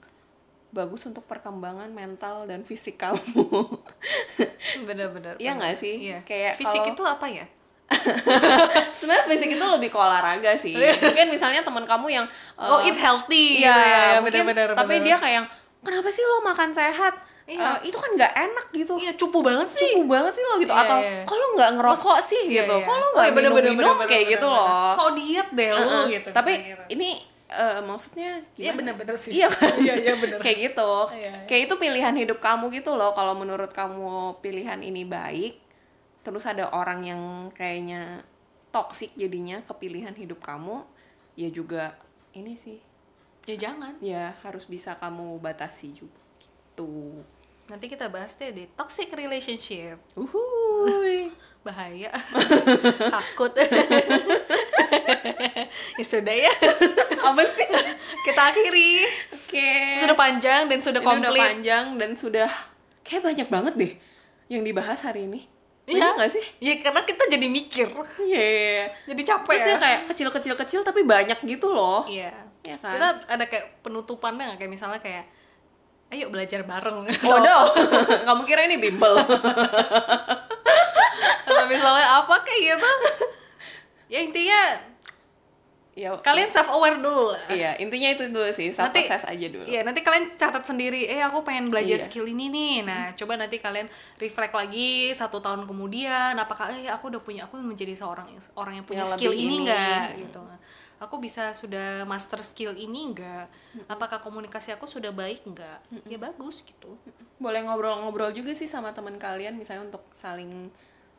bagus untuk perkembangan mental dan fisik kamu. bener-bener Iya bener. nggak sih? iya. Kayak fisik kalau- itu apa ya Sebenarnya fisik itu lebih ke olahraga sih. mungkin misalnya teman kamu yang oh eh, eat healthy Iya, gitu ya, mungkin, bener-bener tapi bener. dia kayak kenapa sih lo makan sehat? Iya. Eh, itu kan nggak enak gitu. iya cupu banget sih cukup banget sih lo gitu Iya, atau iya. kok lo nggak ngerokok sih Iya, gitu iya. lo Oh, nggak iya, bener, bener, minum bener, kayak bener, gitu bener. loh so diet deh lu Heeh. gitu tapi gitu. ini eh, maksudnya iya gimana? bener-bener sih iya kan iya iya bener kayak gitu Iya, iya. kayak itu pilihan hidup kamu gitu loh kalau menurut kamu pilihan ini baik terus ada orang yang kayaknya toksik jadinya ke pilihan hidup kamu ya juga ini sih. Ya jangan. Ya harus bisa kamu batasi juga gitu. Nanti kita bahas deh di toxic relationship. Uhuy. Bahaya. Takut. Ya sudah ya. Apa sih? Kita akhiri. Oke. Sudah panjang dan sudah komplit. panjang dan sudah kayak banyak banget deh yang dibahas hari ini. Iya. Nggak sih? ya karena kita jadi mikir Iya. jadi capek Terus dia kayak kecil-kecil-kecil tapi banyak gitu loh. iya Iya kan? kita ada kayak penutupannya nggak kayak misalnya kayak ayo belajar bareng Waduh, kamu kira ini bimbel? atau misalnya apa kayak gitu ya intinya ya, kalian self aware dulu lah Iya, intinya itu dulu sih, self Nanti- assess aja dulu. Iya, nanti kalian catat sendiri, eh aku pengen belajar Iya. skill ini nih. Nah, coba nanti kalian reflect lagi satu tahun kemudian, apakah eh aku udah punya, aku menjadi seorang orang yang punya Yang skill ini enggak gitu. Aku bisa sudah master skill ini enggak? Apakah komunikasi aku sudah baik enggak? Ya bagus gitu. Boleh ngobrol-ngobrol juga sih sama teman kalian misalnya untuk saling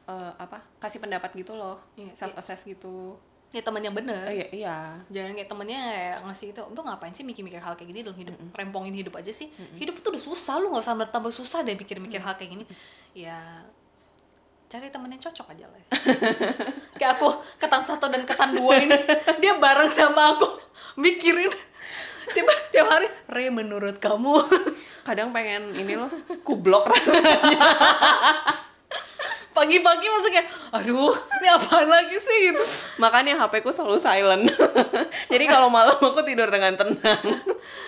eh, apa? kasih pendapat gitu loh. Iya, self assess gitu. Ya teman yang bener. Oh, iya, iya. Jangan kayak temennya kayak ngasih itu, lu ngapain sih mikir-mikir hal kayak gini dalam hidup, rempongin hidup aja sih. Hidup itu udah susah, lu nggak usah tambah susah deh mikir-mikir hal kayak gini. Ya cari temen yang cocok aja lah. kayak aku ketan satu dan ketan dua ini, dia bareng sama aku mikirin tiap tiap hari. Re menurut kamu Kadang pengen ini loh, kublok pagi-pagi masuk kayak, aduh ini apa lagi sih gitu. Makanya HP ku selalu silent. Jadi kalau malam aku tidur dengan tenang.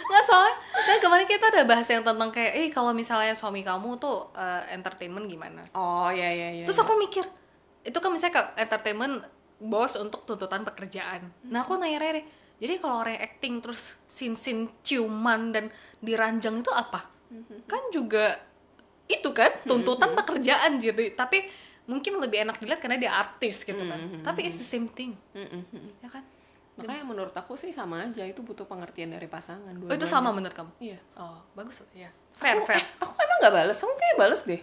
Nggak soalnya kan kemarin kita ada bahas yang tentang kayak, eh kalau misalnya suami kamu tuh eh, entertainment gimana? Oh iya iya iya. Terus aku mikir, itu kan misalnya ke entertainment bos untuk tuntutan pekerjaan. Nah aku nanya Rere, jadi kalau orang acting terus sin-sin ciuman dan diranjang itu apa? Kan juga itu kan tuntutan pekerjaan gitu. Tapi mungkin lebih enak dilihat karena dia artis gitu kan. Tapi it's the same thing, Mm-mm. ya kan? Makanya menurut aku sih sama aja itu butuh pengertian dari pasangan. Oh itu sama menurut kamu? Iya. Oh bagus ya. Fair, Aku- fair. eh, aku emang nggak bales, kamu kayak bales deh.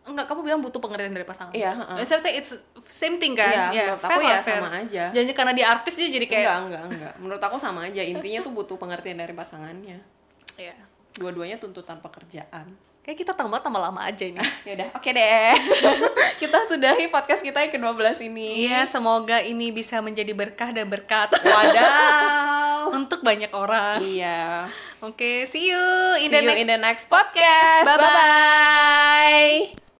Enggak, kamu bilang butuh pengertian dari pasangan. Iya, heeh. Eh, Saya it's same thing kan? Iya, Ya, menurut aku ya fair. sama aja. Janji karena dia artis dia jadi kayak Enggak, enggak, enggak. Menurut aku sama aja. Intinya tuh butuh pengertian dari pasangannya. Iya. Dua-duanya tuntutan pekerjaan. Kayak kita tambah tambah lama aja ini. Ya udah, oke deh. kita sudahi podcast kita yang ke-12 ini. Iya, semoga ini bisa menjadi berkah dan berkat Wadaw. untuk banyak orang. iya. Oke, see you in See the you next in the next podcast. Bye-bye. Bye-bye.